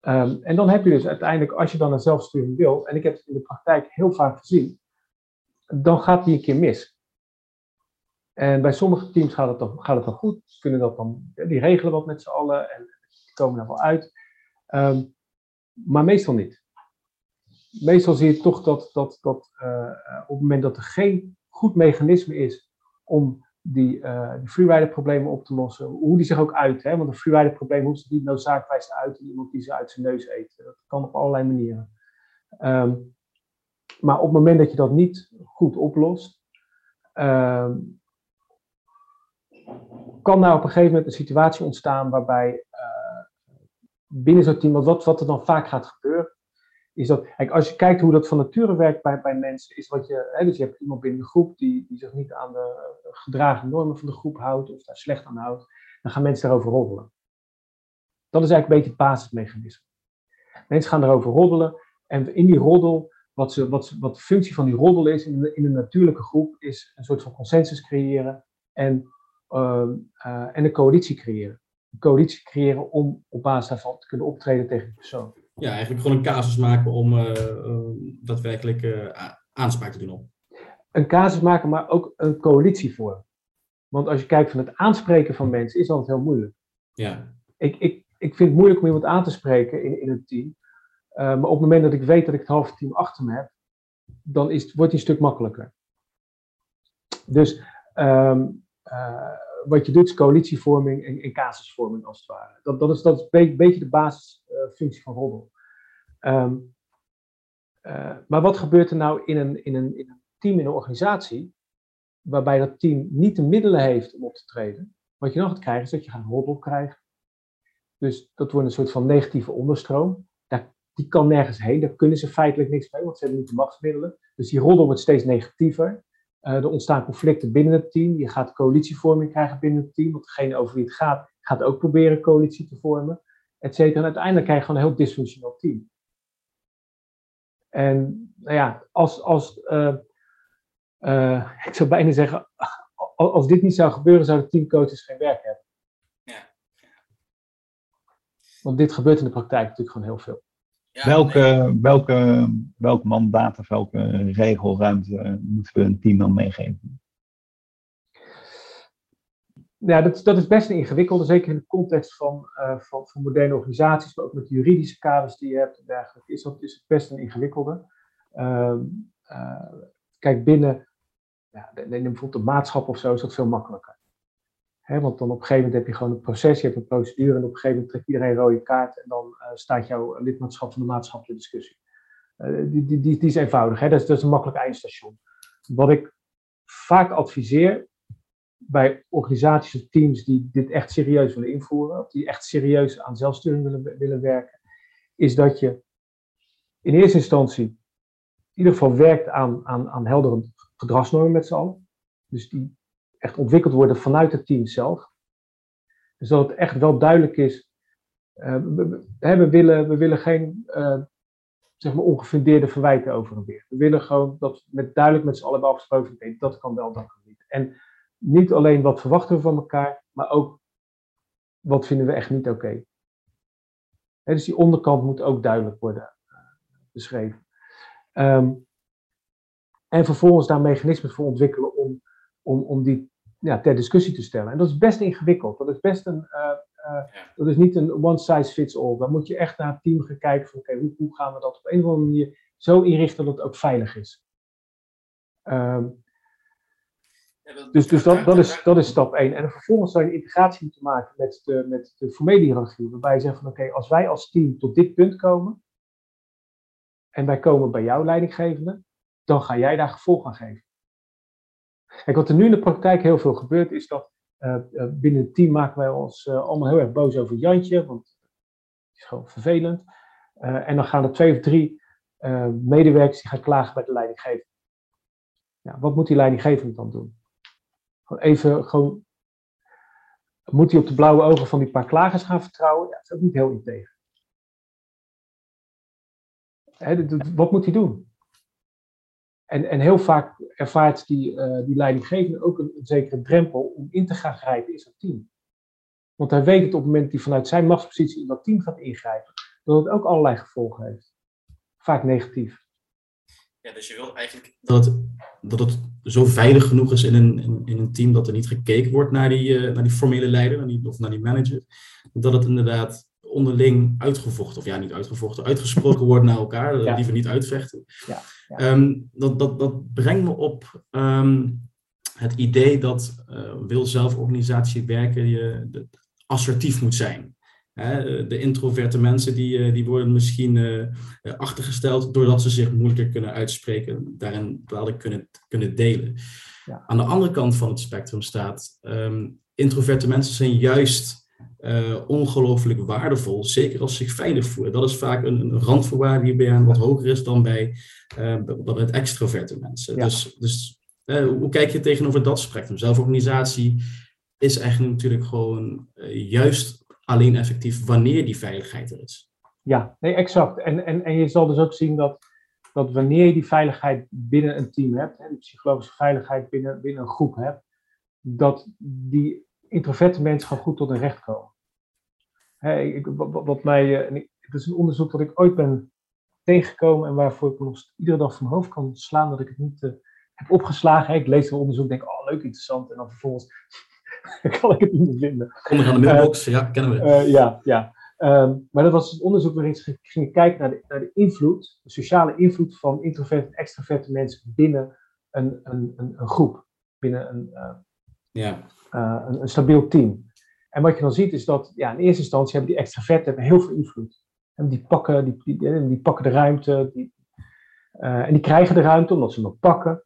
Um, en dan heb je dus uiteindelijk, als je dan een zelfsturing wil, en ik heb het in de praktijk heel vaak gezien, dan gaat die een keer mis. En bij sommige teams gaat het dan, gaat het dan goed. Kunnen dat dan, die regelen wat met z'n allen en komen er wel uit. Um, maar meestal niet. Meestal zie je toch dat, dat, dat uh, op het moment dat er geen goed mechanisme is om die, uh, die freerider problemen op te lossen, hoe die zich ook uit. Hè? Want een freerider probleem hoeft niet noodzakelijk te uit in iemand die ze uit zijn neus eet. Dat kan op allerlei manieren. Um, maar op het moment dat je dat niet goed oplost, um, kan nou op een gegeven moment een situatie ontstaan waarbij uh, binnen zo'n team, wat, wat er dan vaak gaat gebeuren, is dat, als je kijkt hoe dat van nature werkt bij, bij mensen, is wat je, hè, dus je hebt iemand binnen de groep die, die zich niet aan de gedragen normen van de groep houdt of daar slecht aan houdt, dan gaan mensen daarover roddelen. Dat is eigenlijk een beetje het basismechanisme. Mensen gaan erover roddelen en in die roddel, wat, ze, wat, wat de functie van die roddel is in, de, in een natuurlijke groep, is een soort van consensus creëren en en een coalitie creëren. Een coalitie creëren om op basis daarvan te kunnen optreden tegen de persoon. Ja, eigenlijk gewoon een casus maken om uh, daadwerkelijk aanspraak te doen op. Een casus maken, maar ook een coalitie voor. Want als je kijkt van het aanspreken van mensen, is altijd heel moeilijk. Ja. Ik, ik, ik vind het moeilijk om iemand aan te spreken in, in een team. maar op het moment dat ik weet dat ik het halve team achter me heb, dan is, wordt het een stuk makkelijker. Dus um, uh, wat je doet is coalitievorming en, en casusvorming als het ware. Dat, dat is, dat is een beetje de basisfunctie van roddel. Um, uh, maar wat gebeurt er nou in een, in, een, in een team, in een organisatie, waarbij dat team niet de middelen heeft om op te treden? Wat je dan gaat krijgen is dat je gaat roddel krijgen. Dus dat wordt een soort van negatieve onderstroom. Die kan nergens heen, daar kunnen ze feitelijk niks mee, want ze hebben niet de machtsmiddelen. Dus die roddel wordt steeds negatiever. Uh, er ontstaan conflicten binnen het team. Je gaat coalitievorming krijgen binnen het team. Want degene over wie het gaat, gaat ook proberen coalitie te vormen. Et cetera. En uiteindelijk krijg je gewoon een heel dysfunctioneel team. En nou ja, als, als uh, uh, ik zou bijna zeggen, als dit niet zou gebeuren, zouden teamcoaches geen werk hebben. Ja. Want dit gebeurt in de praktijk natuurlijk gewoon heel veel. Ja, welke, nee. welke, welk mandaat of welke regelruimte moeten we een team dan meegeven? Ja, dat, dat is best een ingewikkelde, zeker in de context van, uh, van, van, moderne organisaties, maar ook met de juridische kaders die je hebt en dergelijke, is dat is het best een ingewikkelde. Uh, uh, kijk, binnen, ja, neem bijvoorbeeld een maatschap of zo, is dat veel makkelijker. Want dan op een gegeven moment heb je gewoon een proces, je hebt een procedure en op een gegeven moment trekt iedereen een rode kaart en dan uh, staat jouw lidmaatschap van de maatschap ter discussie. Uh, die, die, die, die, is eenvoudig, hè? Dat, is, dat is een makkelijk eindstation. Wat ik vaak adviseer bij organisaties of teams die dit echt serieus willen invoeren, of die echt serieus aan zelfsturing willen, willen werken, is dat je in eerste instantie in ieder geval werkt aan, aan, aan heldere gedragsnormen met z'n allen. Dus die echt ontwikkeld worden vanuit het team zelf. Dus dat het echt wel duidelijk is. Uh, we, willen, we willen geen uh, zeg maar ongefundeerde verwijten over en weer. We willen gewoon dat met duidelijk met z'n allen afgesproken. Nee, dat kan wel, dat kan niet. En niet alleen wat verwachten we van elkaar, maar ook wat vinden we echt niet oké. Dus die onderkant moet ook duidelijk worden uh, beschreven. Um, en vervolgens daar mechanismen voor ontwikkelen om, om, om die ja, ter discussie te stellen. En dat is best ingewikkeld. Dat is best een, uh, uh, dat is niet een one size fits all. Dan moet je echt naar het team gaan kijken van oké, hoe, hoe, gaan we dat op een of andere manier zo inrichten dat het ook veilig is. Um, dus dus dat, dat, is, dat is stap 1. En vervolgens zou je integratie moeten maken met de, met de formele hiërarchie. Waarbij je zegt van oké, als wij als team tot dit punt komen. En wij komen bij jouw leidinggevende. Dan ga jij daar gevolg aan geven. Kijk, wat er nu in de praktijk heel veel gebeurt, is dat uh, binnen het team maken wij ons uh, allemaal heel erg boos over Jantje. Want het is gewoon vervelend. en dan gaan er twee of drie medewerkers die gaan klagen bij de leidinggevende. Wat moet die leidinggevende dan doen? even gewoon. Moet hij op de blauwe ogen van die paar klagers gaan vertrouwen? Ja, dat is ook niet heel integer. wat moet hij doen? En, en heel vaak ervaart die, uh, die leidinggevende ook een, een, zekere drempel om in te gaan grijpen in zijn team. Want hij weet het op het moment dat hij vanuit zijn machtspositie in dat team gaat ingrijpen, dat het ook allerlei gevolgen heeft. Vaak negatief. Ja, dus je wil eigenlijk dat het, dat het zo veilig genoeg is in een, in, een team dat er niet gekeken wordt naar die, uh, naar die formele leider naar die, of naar die manager. Dat het inderdaad onderling uitgevochten, of ja, niet uitgevochten, uitgesproken wordt naar elkaar, dat ja. liever niet uitvechten. Ja. Um, dat, dat, dat brengt me op um, het idee dat uh, wil zelforganisatie werken je assertief moet zijn de introverte mensen die, eh, die worden misschien uh, achtergesteld doordat ze zich moeilijker kunnen uitspreken, daarin bepaalde kunnen, kunnen delen. Ja. Aan de andere kant van het spectrum staat, um, introverte mensen zijn juist uh, ongelooflijk waardevol, zeker als ze zich veilig voelen. Dat is vaak een, een randvoorwaarde die bij hen wat hoger is dan bij, uh, het extroverte mensen. Ja. Dus, dus hoe kijk je tegenover dat spectrum? Zelforganisatie is eigenlijk natuurlijk gewoon juist alleen effectief wanneer die veiligheid er is. Ja, nee, exact. En, en, en je zal dus ook zien dat, dat wanneer je die veiligheid binnen een team hebt, hè, de psychologische veiligheid binnen, binnen een groep hebt, dat die introverte mensen gewoon goed tot hun recht komen. Hè, ik, wat, wat mij, eh, het is een onderzoek dat ik ooit ben tegengekomen en waarvoor ik nog iedere dag van mijn hoofd kan slaan dat ik het niet uh, heb opgeslagen. Ik lees een onderzoek en denk, oh leuk, interessant. En dan vervolgens kan ik het niet meer vinden. Kom aan de mailbox, uh, ja, kennen we. Uh, ja, ja. Um, maar dat was het onderzoek waarin ze gingen kijken naar de, naar de invloed, de sociale invloed van introverte en extroverte mensen binnen een, een, een, een groep, binnen een, uh, ja. een, een, stabiel team. En wat je dan ziet is dat ja, in eerste instantie hebben die extroverten hebben heel veel invloed. En die pakken, die, die, die pakken de ruimte, die, en die krijgen de ruimte omdat ze hem pakken.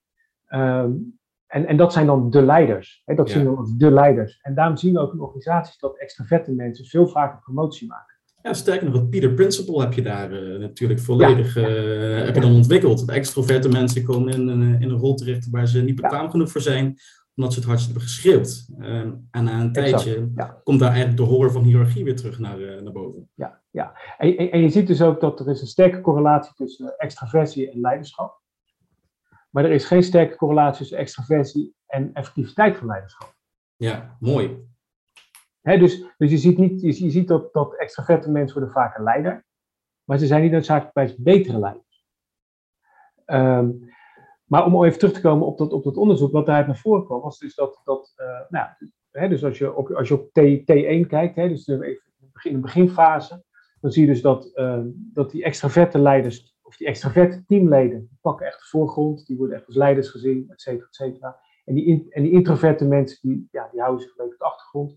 Um, en, en dat zijn dan de leiders. Hè? Dat ja. zien we als de leiders. En daarom zien we ook in organisaties dat extraverte mensen veel vaker promotie maken. Ja, sterker nog, het Peter Principle heb je daar uh, natuurlijk volledig ja. uh, heb je dan ontwikkeld. De extroverte mensen komen in, in, in, een rol terecht waar ze niet bekwaam genoeg voor zijn, omdat ze het hardst hebben geschreeuwd. Uh, en na een tijdje komt daar eigenlijk de horror van hiërarchie weer terug naar, uh, naar boven. Ja, ja. En, en, en, je ziet dus ook dat er is een sterke correlatie tussen extraversie en leiderschap. Maar er is geen sterke correlatie tussen extraversie en effectiviteit van leiderschap. Ja, mooi. dus, dus je ziet, niet, je, je ziet dat, dat extraverte mensen worden vaker leider, maar ze zijn niet noodzakelijk bij betere leiders. Um, maar om even terug te komen op dat, op onderzoek, wat daaruit naar voren kwam, was dus dat, dat uh, nou, hè, dus als je op, als je op T, T1 kijkt, hè, dus in de beginfase, dan zie je dus dat, uh, dat die extraverte leiders of die extraverte teamleden, pakken echt de voorgrond, die worden echt als leiders gezien, et cetera, et cetera. En die, en die introverte mensen, die, ja, die houden zich een beetje op de achtergrond.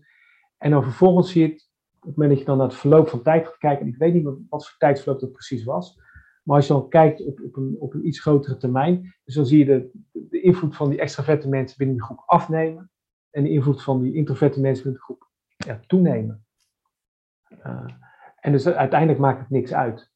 En dan vervolgens zie je het, op het moment dat je dan naar het verloop van tijd gaat kijken, en ik weet niet wat, wat voor tijdsverloop dat precies was, maar als je dan kijkt op, op, een, op een iets grotere termijn, dus dan zie je de, de invloed van die extraverte mensen binnen die groep afnemen en de invloed van die introverte mensen binnen de groep ja, toenemen. Uh, en dus uiteindelijk maakt het niks uit.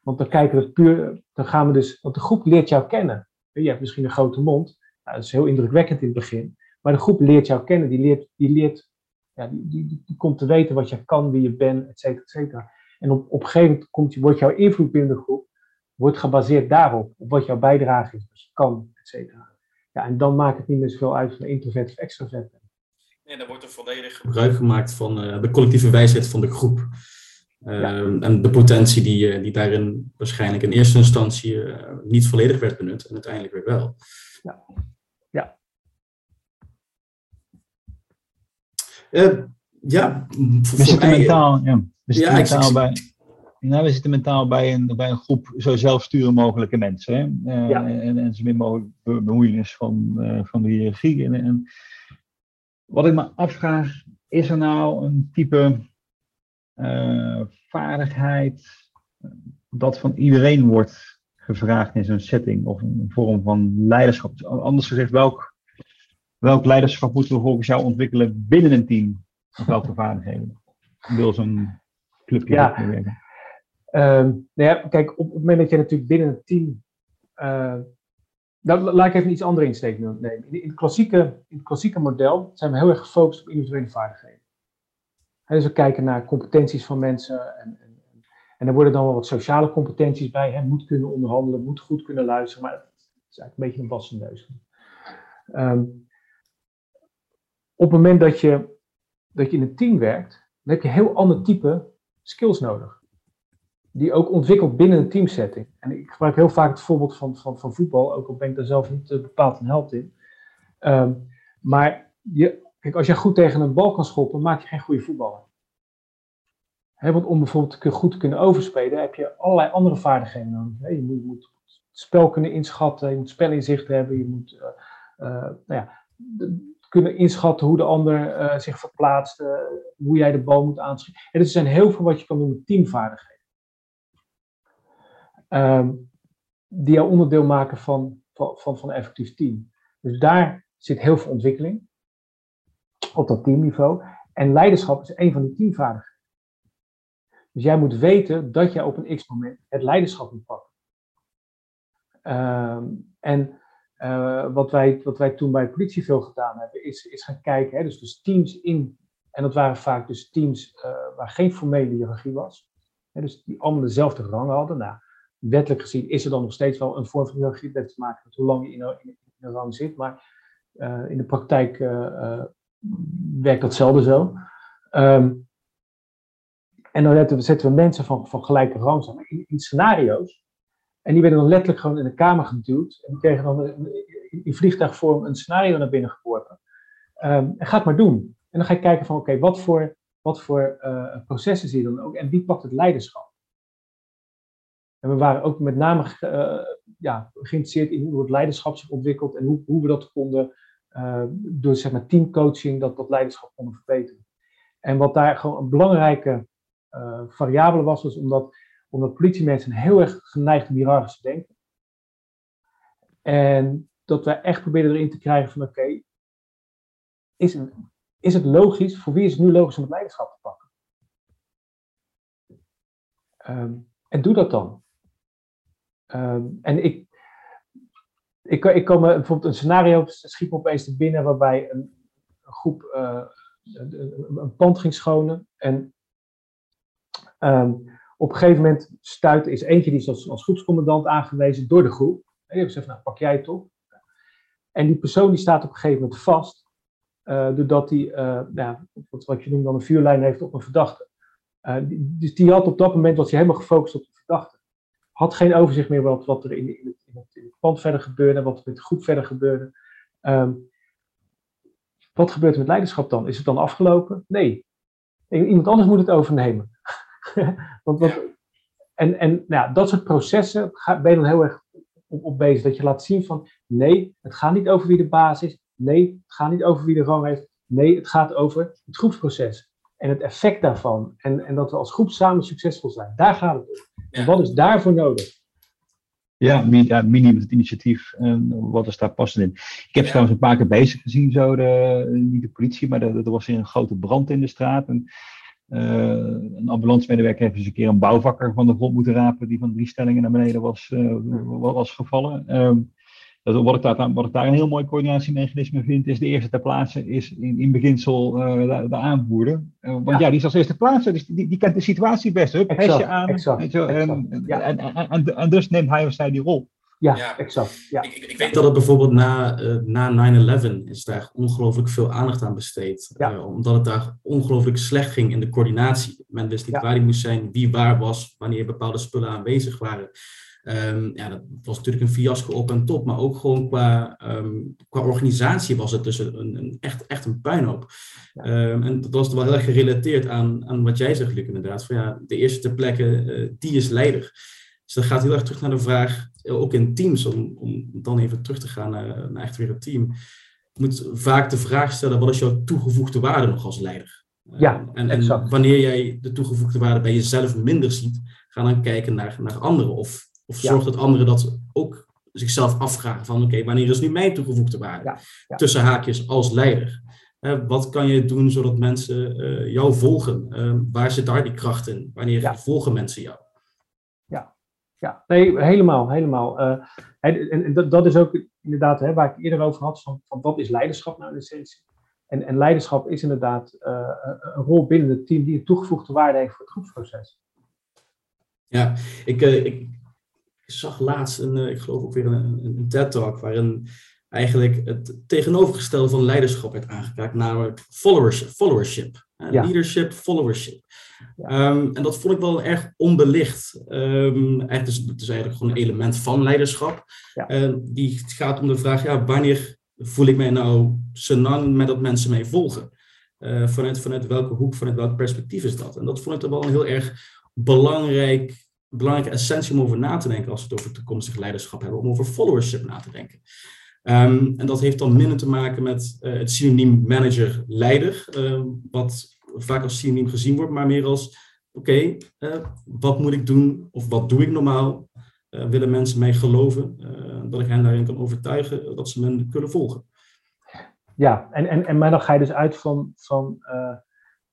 Want dan kijken we puur, dan gaan we dus, want de groep leert jou kennen. Je hebt misschien een grote mond, nou, dat is heel indrukwekkend in het begin, maar de groep leert jou kennen, die leert, die leert, ja, die, die, die komt te weten wat je kan, wie je bent, et cetera, et cetera. En op, op een gegeven moment komt, wordt jouw invloed binnen de groep, wordt gebaseerd daarop, op wat jouw bijdrage is, wat je kan, et cetera. Ja, en dan maakt het niet meer zoveel uit van introvert of extrovert. En dan wordt er volledig gebruik gemaakt van uh, de collectieve wijsheid van de groep. Ehm, en de potentie die, uh, die daarin waarschijnlijk in eerste instantie uh, niet volledig werd benut en uiteindelijk weer wel. Ja. ja. ja, voor, zitten mentaal, ja. Ja, bij, nou, we zitten mentaal bij een, bij een groep zo zelfsturen mogelijke mensen. Hè? Ja. En, en zo min mogelijk bemoeienis van, van de hiërarchie. En, en wat ik me afvraag, is er nou een type uh, vaardigheid dat van iedereen wordt gevraagd in zo'n setting of een vorm van leiderschap? Anders gezegd, welk, welk leiderschap moeten we volgens jou ontwikkelen binnen een team? Of welke vaardigheden? Wil zo'n clubje ja. werken? Um, nou ja, kijk, op het moment dat je natuurlijk binnen een team uh, nou, laat ik even iets andere insteek nemen. In, het klassieke, in het klassieke model zijn we heel erg gefocust op individuele vaardigheden. dus we kijken naar competenties van mensen en, en, en er worden dan wel wat sociale competenties bij. Hè. Moet kunnen onderhandelen, moet goed kunnen luisteren, maar het is eigenlijk een beetje een wassen neus. Um, op het moment dat je, dat je in een team werkt, dan heb je een heel ander type skills nodig die ook ontwikkelt binnen een teamsetting. En ik gebruik heel vaak het voorbeeld van, van, van voetbal, ook al ben ik daar zelf niet uh, bepaald een held in. Ehm, maar je, kijk, als je goed tegen een bal kan schoppen, maak je geen goede voetballer. want om bijvoorbeeld goed te kunnen overspelen, heb je allerlei andere vaardigheden nodig. je, moet, het spel kunnen inschatten, je moet spelinzicht hebben, je moet uh, uh, nou ja, kunnen inschatten hoe de ander zich verplaatst, hoe jij de bal moet aanschieten. En er zijn heel veel wat je kan doen met teamvaardigheden um, die jou onderdeel maken van, van, van, van een effectief team. Dus daar zit heel veel ontwikkeling op dat teamniveau. En leiderschap is een van die teamvaardigheden. Dus jij moet weten dat jij op een x-moment het leiderschap moet pakken. Um, en uh, wat, wij, wat wij toen bij de politie veel gedaan hebben, is, is gaan kijken, hè, dus, dus teams in, en dat waren vaak dus teams uh, waar geen formele hiërarchie was, hè, dus die allemaal dezelfde rang hadden. Nou, wettelijk gezien is er dan nog steeds wel een vorm van hiërarchie. Te maken met hoe lang je in een, in een rang zit. Maar uh, in de praktijk uh, uh, werkt dat zelden zo. Um, en dan zetten we, we mensen van, van gelijke rang in, scenario's. En die werden dan letterlijk gewoon in de kamer geduwd. En die kregen dan in, vliegtuigvorm een scenario naar binnen geworpen. Um, en ga het maar doen. En dan ga je kijken van oké, wat voor, wat voor processen zie je dan ook? En wie pakt het leiderschap? En we waren ook met name uh, ja, geïnteresseerd in hoe het leiderschap zich ontwikkelt en hoe, hoe we dat konden, uh, door zeg maar, teamcoaching, dat, dat leiderschap konden verbeteren. En wat daar gewoon een belangrijke uh, variabele was, was omdat, omdat politiemensen heel erg geneigd om hiërarchisch te denken. En dat wij echt probeerden erin te krijgen van oké, is, is het logisch, voor wie is het nu logisch om het leiderschap te pakken? Um, en doe dat dan. Um, en ik, ik, ik bijvoorbeeld een scenario schiet me opeens te binnen waarbij een, groep uh, een, pand ging schonen. En um, op een gegeven moment stuit is eentje die is als, als aangewezen door de groep. En die heeft gezegd, nou pak jij het op. En die persoon die staat op een gegeven moment vast, uh, doordat hij, uh, nou, wat, je noemt dan een vuurlijn heeft op een verdachte. Dus die had op dat moment, was hij helemaal gefocust op de verdachte had geen overzicht meer wat, wat er in, in, het, in, het, pand verder gebeurde, wat er met de groep verder gebeurde. Um, wat gebeurt er met leiderschap dan? Is het dan afgelopen? Nee. Iemand anders moet het overnemen. want, En, en nou dat soort processen ben je dan heel erg op, op bezig. Dat je laat zien van nee, het gaat niet over wie de baas is. Nee, het gaat niet over wie de rang heeft. Nee, het gaat over het groepsproces. En het effect daarvan. En, en dat we als groep samen succesvol zijn. Daar gaat het om. En wat is daarvoor nodig? Ja, ja Mini met het initiatief. En wat is daar passend in? Ik heb ze trouwens een paar keer bezig gezien, zo de, niet de politie, maar er was hier een grote brand in de straat. En, uh, een ambulancemedewerker heeft eens een keer een bouwvakker van de grond moeten rapen, die van drie stellingen naar beneden was, uh, was gevallen. Um, wat, ik daar, wat ik daar een heel mooi coördinatiemechanisme vind, is de eerste ter plaatse is in, in beginsel uh, de, de, aanvoerder. Uh, want ja. die is als eerste plaatse, dus die, die kent de situatie best. Hup, hesje aan. Exact, exact, en, ja. en, en, en, dus neemt hij of zij die rol. Ja, ja, exact. Ja. Ik, ik, weet dat het bijvoorbeeld na, uh, na 9-11 is daar ongelooflijk veel aandacht aan besteed. Ja. omdat het daar ongelooflijk slecht ging in de coördinatie. Men wist niet waar die moest zijn, wie waar was, wanneer bepaalde spullen aanwezig waren. Um, ja, dat was natuurlijk een fiasco op en top, maar ook gewoon qua, um, qua organisatie was het dus een, een, echt, echt een puinhoop. Um, en dat was wel heel erg gerelateerd aan, aan wat jij zegt, Luc, inderdaad. Van ja, de eerste ter plekke, uh, die is leider. Dus dat gaat heel erg terug naar de vraag, eh, ook in teams, om, om dan even terug te gaan naar, naar echt weer het team. Je moet vaak de vraag stellen, wat is jouw toegevoegde waarde nog als leider? Ja, en, en wanneer jij de toegevoegde waarde bij jezelf minder ziet, ga dan kijken naar, naar anderen. Of of zorg dat anderen dat ook zichzelf afvragen van oké, wanneer is nu mijn toegevoegde waarde? Tussen haakjes als leider. wat kan je doen zodat mensen uh, jou volgen? Uh, waar zit daar die kracht in? Wanneer volgen mensen jou? Ja, ja. nee, helemaal. helemaal. Uh, en, en dat, dat, is ook inderdaad hè, waar ik eerder over had, van, van wat is leiderschap nou in essentie? En, en leiderschap is inderdaad een rol binnen het team die een toegevoegde waarde heeft voor het groepsproces. Ja, ik, ik, zag laatst een, eh, ik geloof ook weer een, een TED-talk, waarin eigenlijk het tegenovergestelde van leiderschap werd aangekaart, namelijk followership. followership Leadership, followership. Ehm, en dat vond ik wel erg onbelicht. Um, het, is, het is eigenlijk gewoon een element van leiderschap. Ja. die gaat om de vraag, ja, wanneer voel ik mij nou senang met dat mensen mij volgen? Uh, vanuit, vanuit welke hoek, vanuit welk perspectief is dat? En dat vond ik toch wel een heel erg belangrijk belangrijke essentie om over na te denken als we het over toekomstig leiderschap hebben, om over followership na te denken. Um, en dat heeft dan minder te maken met uh, het synoniem manager-leider, uh, wat vaak als synoniem gezien wordt, maar meer als, oké, okay, uh, wat moet ik doen of wat doe ik normaal? Eh, willen mensen mij geloven dat ik hen daarin kan overtuigen dat ze me kunnen volgen? Ja, en, en, en maar dan ga je dus uit van, van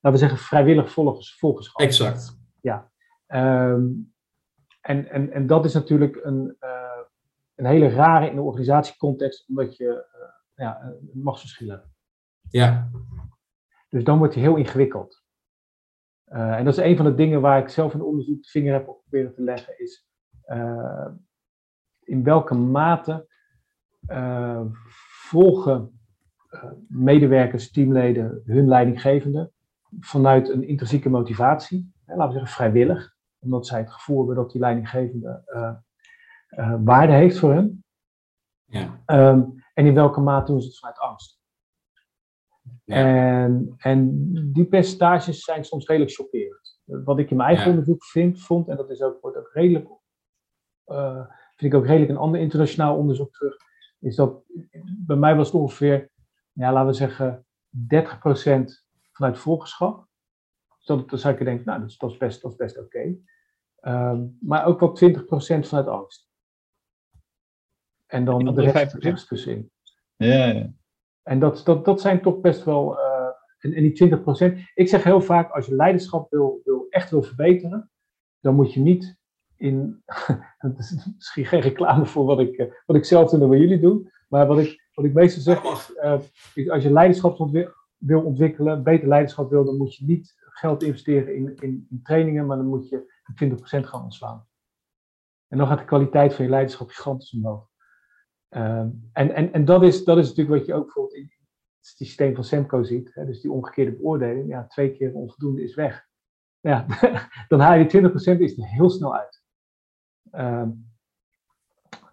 laten we zeggen, vrijwillig volgers, volgerschap. Exact. Ja. Um, en, en, en dat is natuurlijk een, uh, een hele rare in de organisatiecontext, omdat je uh, ja, machtsverschillen hebt. Ja. Dus dan wordt het heel ingewikkeld. Uh, en dat is een van de dingen waar ik zelf in onderzoek de vinger heb op proberen te leggen, is in welke mate volgen medewerkers, teamleden hun leidinggevende vanuit een intrinsieke motivatie, hè, laten we zeggen vrijwillig, omdat zij het gevoel hebben dat die leidinggevende uh, uh, waarde heeft voor hen. Ja. Um, en in welke mate doen ze het vanuit angst. Ja. En, en die percentages zijn soms redelijk chockerend. Wat ik in mijn eigen ja. onderzoek vind, vond, en dat is ook, wordt ook redelijk, uh, vind ik ook redelijk een ander internationaal onderzoek terug, is dat bij mij was het ongeveer, ja, laten we zeggen, 30% vanuit volgerschap dat, dan zou ik denken, nou, dat is, dat is best, dat is best oké. Okay. Um, maar ook wel 20% vanuit angst. En dan de rest tussenin. Ja, ja. En dat, dat, dat zijn toch best wel. Uh, en, en die 20%. Ik zeg heel vaak: als je leiderschap wil, wil, echt wil verbeteren, dan moet je niet in. dat is misschien geen reclame voor wat ik, uh, wat ik zelf doe en wat jullie doen. Maar wat ik, wat ik meestal zeg is: uh, als je leiderschap wil ontwikkelen, beter leiderschap wil, dan moet je niet geld investeren in, in, in trainingen, maar dan moet je 20% gaan ontslaan. En dan gaat de kwaliteit van je leiderschap gigantisch omhoog. Uh, en en, en dat, is, dat is natuurlijk wat je ook bijvoorbeeld in het systeem van Semco ziet. Hè, dus die omgekeerde beoordeling. Ja, twee keer onvoldoende is weg. Ja, dan haal je 20% is er heel snel uit. Uh,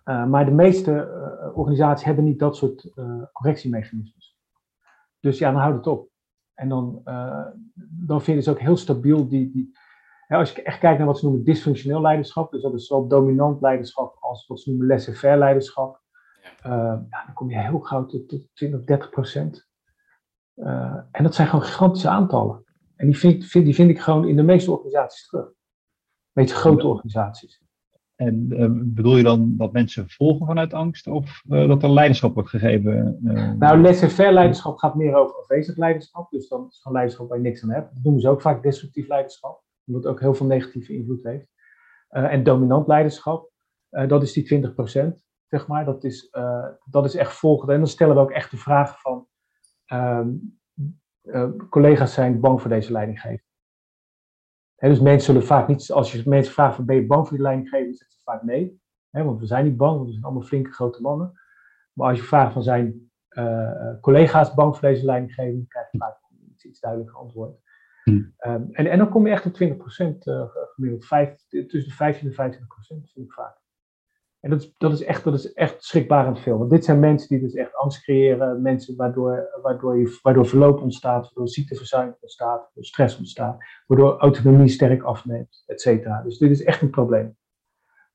uh, maar de meeste uh, organisaties hebben niet dat soort uh, correctiemechanismes. Dus ja, dan houdt het op. En dan, uh, dan vinden ze ook heel stabiel die, die als je echt kijkt naar wat ze noemen dysfunctioneel leiderschap, dus dat is zowel dominant leiderschap als wat ze noemen laissez-faire leiderschap, uh, ja, dan kom je heel gauw tot, tot 20, 30 procent. Uh, en dat zijn gewoon gigantische aantallen. En die vind, vind, die vind ik gewoon in de meeste organisaties terug. De meeste grote organisaties. En uh, bedoel je dan dat mensen volgen vanuit angst of uh, dat er leiderschap wordt gegeven? Uh... Nou, laissez-faire leiderschap gaat meer over afwezig leiderschap. Dus dan is gewoon leiderschap waar je niks aan hebt. Dat noemen ze ook vaak destructief leiderschap, omdat het ook heel veel negatieve invloed heeft. en dominant leiderschap, dat is die 20%, zeg maar. Dat is, dat is echt volgende. En dan stellen we ook echt de vraag van, um, collega's zijn bang voor deze leidinggever dus mensen zullen vaak niet, als je mensen vraagt, van, ben je bang voor die leidinggever, zeggen ze vaak nee. want we zijn niet bang, want we zijn allemaal flinke grote mannen. Maar als je vraagt van zijn uh, collega's bang voor deze leidinggever, dan krijg je vaak iets, iets duidelijker antwoord. Hmm. Um, en, en dan kom je echt op 20% uh, gemiddeld, 5, tussen de 15 en 25% vind ik vaak. En dat is, dat is, echt, dat is echt schrikbarend veel. Want dit zijn mensen die dus echt angst creëren. Mensen waardoor, waardoor, je, waardoor verloop ontstaat, waardoor ziekteverzuim ontstaat, waardoor stress ontstaat, waardoor autonomie sterk afneemt, et cetera. Dus dit is echt een probleem.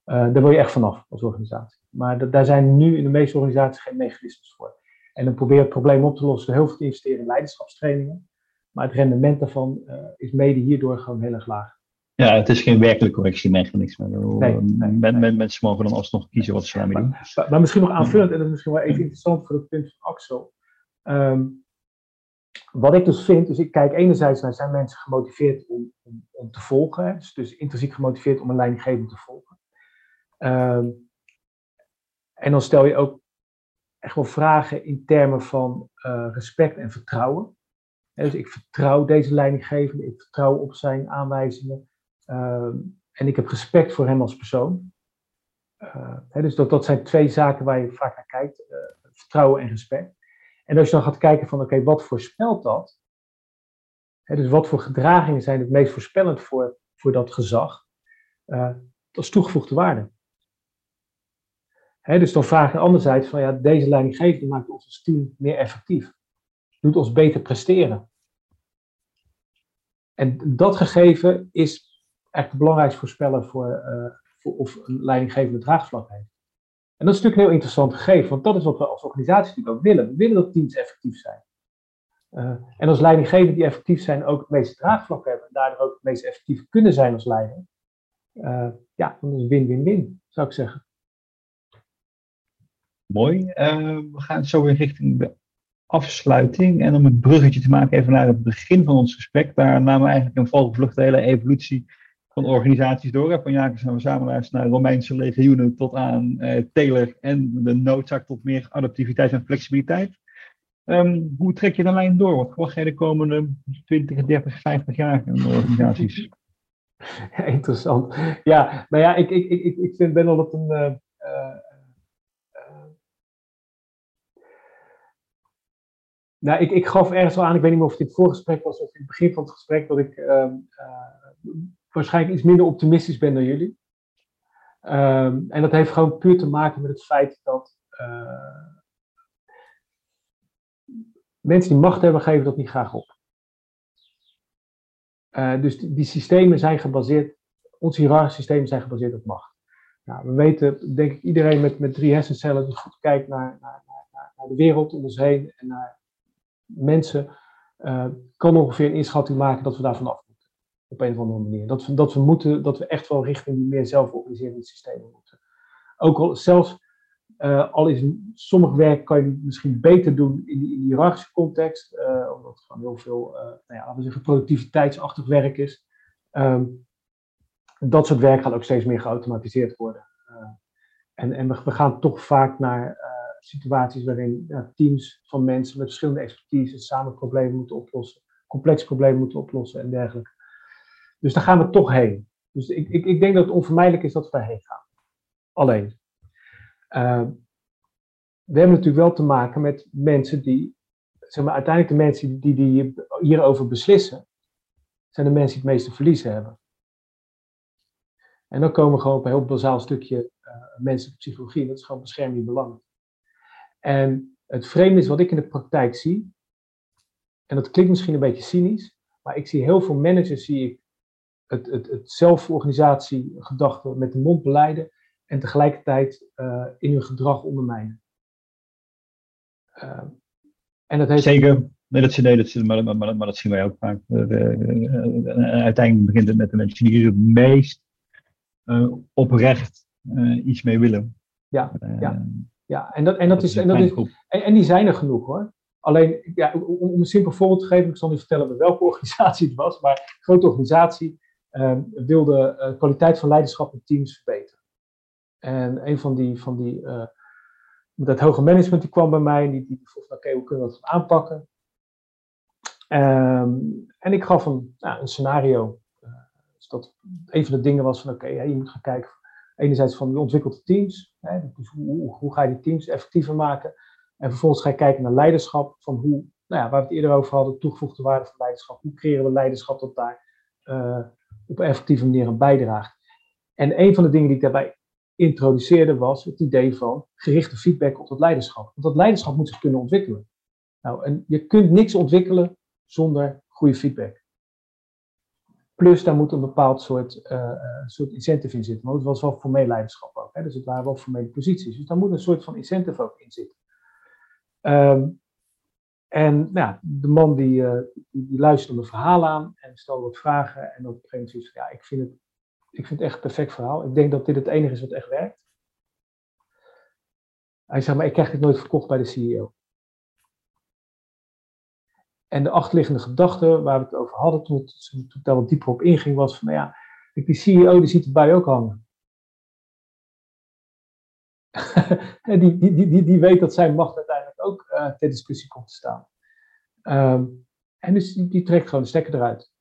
Uh, daar wil je echt vanaf als organisatie. Maar daar zijn nu in de meeste organisaties geen mechanismes voor. En dan probeer je het probleem op te lossen door heel veel te investeren in leiderschapstrainingen. Maar het rendement daarvan uh, is mede hierdoor gewoon heel erg laag. Ja, het is geen werkelijk correctiemechanisme. Nee, nee, men, men, mensen mogen dan alsnog kiezen wat ze daarmee doen. Maar, maar, misschien nog aanvullend, en dat is misschien wel even interessant voor het punt van Axel. Um, wat ik dus vind, dus ik kijk enerzijds naar zijn mensen gemotiveerd om, om, om te volgen, dus, dus, intrinsiek gemotiveerd om een leidinggevende te volgen. Um, en dan stel je ook echt wel vragen in termen van uh, respect en vertrouwen. dus ik vertrouw deze leidinggevende, ik vertrouw op zijn aanwijzingen. Ehm, en ik heb respect voor hem als persoon. Uh, dus dat, dat zijn twee zaken waar je vaak naar kijkt: uh, vertrouwen en respect. En als je dan gaat kijken van, oké, wat voorspelt dat? dus wat voor gedragingen zijn het meest voorspellend voor, voor dat gezag? Uh, dat is toegevoegde waarde. dus dan vraag je anderzijds van, ja, deze leidinggevende maakt ons als team meer effectief. Doet ons beter presteren. En dat gegeven is echt de belangrijkste voorspeller voor, uh, voor of een leidinggevende draagvlak heeft. En dat is natuurlijk heel interessant gegeven, want dat is wat we als organisatie natuurlijk ook willen. We willen dat teams effectief zijn. Uh, en als leidinggevenden die effectief zijn ook het meeste draagvlak hebben en daardoor ook het meest effectief kunnen zijn als leider. Uh, ja, dan is win-win-win, zou ik zeggen. Mooi. we gaan zo weer richting de afsluiting. En om een bruggetje te maken even naar het begin van ons gesprek. Daar namen we eigenlijk een vogelvlucht de hele evolutie organisaties door. Van Jacobs en Verzamelaars naar Romeinse legioenen tot aan eh, Taylor en de noodzaak tot meer adaptiviteit en flexibiliteit. Um, hoe trek je de lijn door? Wat verwacht jij de komende 20, 30, 50 jaar in de organisaties? Ja, interessant. Ja, nou ja, ik, ik, ik, ik vind, ben al een. Uh, uh, nou, ik, ik gaf ergens al aan, ik weet niet meer of het voorgesprek was of in het begin van het gesprek, dat ik ehm, waarschijnlijk iets minder optimistisch ben dan jullie. Um, en dat heeft gewoon puur te maken met het feit dat uh, mensen die macht hebben, geven dat niet graag op. Uh, dus die, systemen zijn gebaseerd, onze hiërarchische systemen zijn gebaseerd op macht. Nou, we weten, denk ik, iedereen met, met drie hersencellen die goed kijkt naar, naar, naar, naar de wereld om ons heen en naar mensen, uh, kan ongeveer een inschatting maken dat we daarvan af op een of andere manier. Dat we, dat we, moeten, dat we echt wel richting meer zelforganiserende systemen moeten. Ook al zelfs, uh, al is sommig werk kan je misschien beter doen in in hiërarchische context, uh, omdat het gewoon heel veel, uh, nou ja, laten we zeggen, productiviteitsachtig werk is. Um, dat soort werk gaat ook steeds meer geautomatiseerd worden. en en we, gaan toch vaak naar situaties waarin teams van mensen met verschillende expertise samen problemen moeten oplossen, complexe problemen moeten oplossen en dergelijke. Dus daar gaan we toch heen. Dus ik, ik, ik denk dat het onvermijdelijk is dat we daarheen gaan. Alleen. Uh, we hebben natuurlijk wel te maken met mensen die, zeg maar, uiteindelijk de mensen die, die hierover beslissen, zijn de mensen die het meeste verliezen hebben. En dan komen we gewoon op een heel bazaal stukje uh, menselijke psychologie, dat is gewoon bescherm je belangen. En het vreemde is wat ik in de praktijk zie, en dat klinkt misschien een beetje cynisch, maar ik zie heel veel managers zie ik het, het, het zelforganisatiegedachte met de mond beleiden en tegelijkertijd uh, in hun gedrag ondermijnen. Uh, en dat heeft... Zeker, nee, dat, nee, dat, maar, maar, maar, maar dat zien wij ook vaak. uiteindelijk begint het met de mensen die hier het meest oprecht iets mee willen. Ja, ja. ja. En, dat, en, dat is, en, dat is, en, en die zijn er genoeg hoor. Alleen, ja, om, om, een simpel voorbeeld te geven, ik zal niet vertellen bij welke organisatie het was, maar een grote organisatie wilde de uh, kwaliteit van leiderschap in teams verbeteren. En een van die, van die uh, dat hoge management die kwam bij mij en die, die vroeg, oké, hoe kunnen we dat aanpakken? Um, en ik gaf een, nou, een scenario. Uh, dus dat een van de dingen was van, oké, je moet gaan kijken, enerzijds van, je ontwikkelt teams, hè, dus hoe, hoe ga je die teams effectiever maken? En vervolgens ga je kijken naar leiderschap, van hoe, nou ja, waar we het eerder over hadden, toegevoegde waarde van leiderschap. Hoe creëren we leiderschap dat daar op een effectieve manier aan bijdraagt? En een van de dingen die ik daarbij introduceerde was het idee van gerichte feedback op dat leiderschap. Want dat leiderschap moet zich kunnen ontwikkelen. Nou, en je kunt niks ontwikkelen zonder goede feedback. Plus, daar moet een bepaald soort, uh, soort incentive in zitten. Want het was wel formeel leiderschap ook. Hè? Dus het waren wel formele posities. Dus daar moet een soort van incentive ook in zitten. Um, en nou, de man die, uh, die, die, luisterde mijn verhaal aan en stelde wat vragen. En op een gegeven moment zei ja, ik vind, het, ik vind echt een perfect verhaal. Ik denk dat dit het enige is wat echt werkt. Hij zei, maar ik krijg dit nooit verkocht bij de CEO. En de achterliggende gedachte waar we het over hadden toen, toen ik daar wat dieper op inging, was van, nou ja, die CEO die ziet erbij ook hangen. die, die, die, die weet dat zijn macht uh, ter discussie komt te staan. Um, en dus die, die, trekt gewoon de stekker eruit.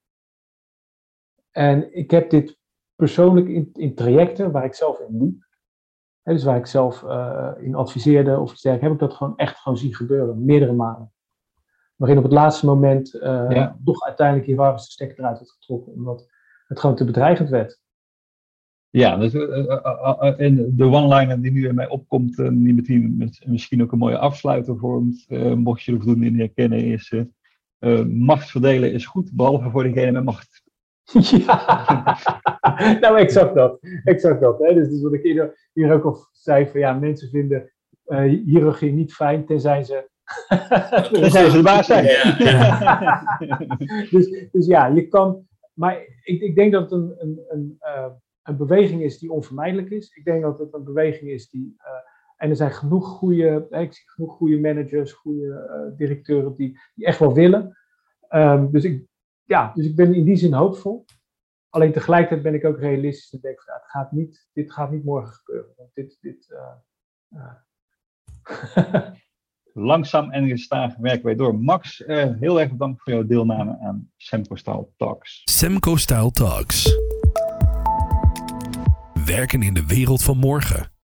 En ik heb dit persoonlijk in, in trajecten waar ik zelf in liep, hè, dus waar ik zelf uh, in adviseerde of iets dergelijks, heb ik dat gewoon echt gewoon zien gebeuren, meerdere malen. Waarin op het laatste moment uh, ja. toch uiteindelijk hier waar de stekker eruit werd getrokken, omdat het gewoon te bedreigend werd. Ja, dus, uh, en de one-liner die nu in mij opkomt, die meteen met, misschien ook een mooie afsluiter vormt, mocht je er voldoende in herkennen, is macht verdelen is goed, behalve voor degene met macht. Ja, nou exact dat. Exact dat. Hè? Dus, dus wat ik hier, hier ook al zei, van ja, mensen vinden hiërarchie niet fijn, tenzij ze tenzij ze de baas zijn. Ja, ja. dus, dus ja, je kan, maar ik, ik denk dat een, een, een een beweging is die onvermijdelijk is. Ik denk dat het een beweging is die. Uh, en er zijn genoeg goede, ik zie genoeg goede managers, goede uh, directeuren die, die echt wel willen. Um, dus, ik, ja, dus ik ben in die zin hoopvol. Alleen tegelijkertijd ben ik ook realistisch en denk van, ja, het gaat niet, dit gaat niet morgen gebeuren. Want dit, dit, uh, Langzaam en gestaag werken wij door. Max, heel erg bedankt voor jouw deelname aan Semco Style Talks. Semco Style Talks werken in de wereld van morgen.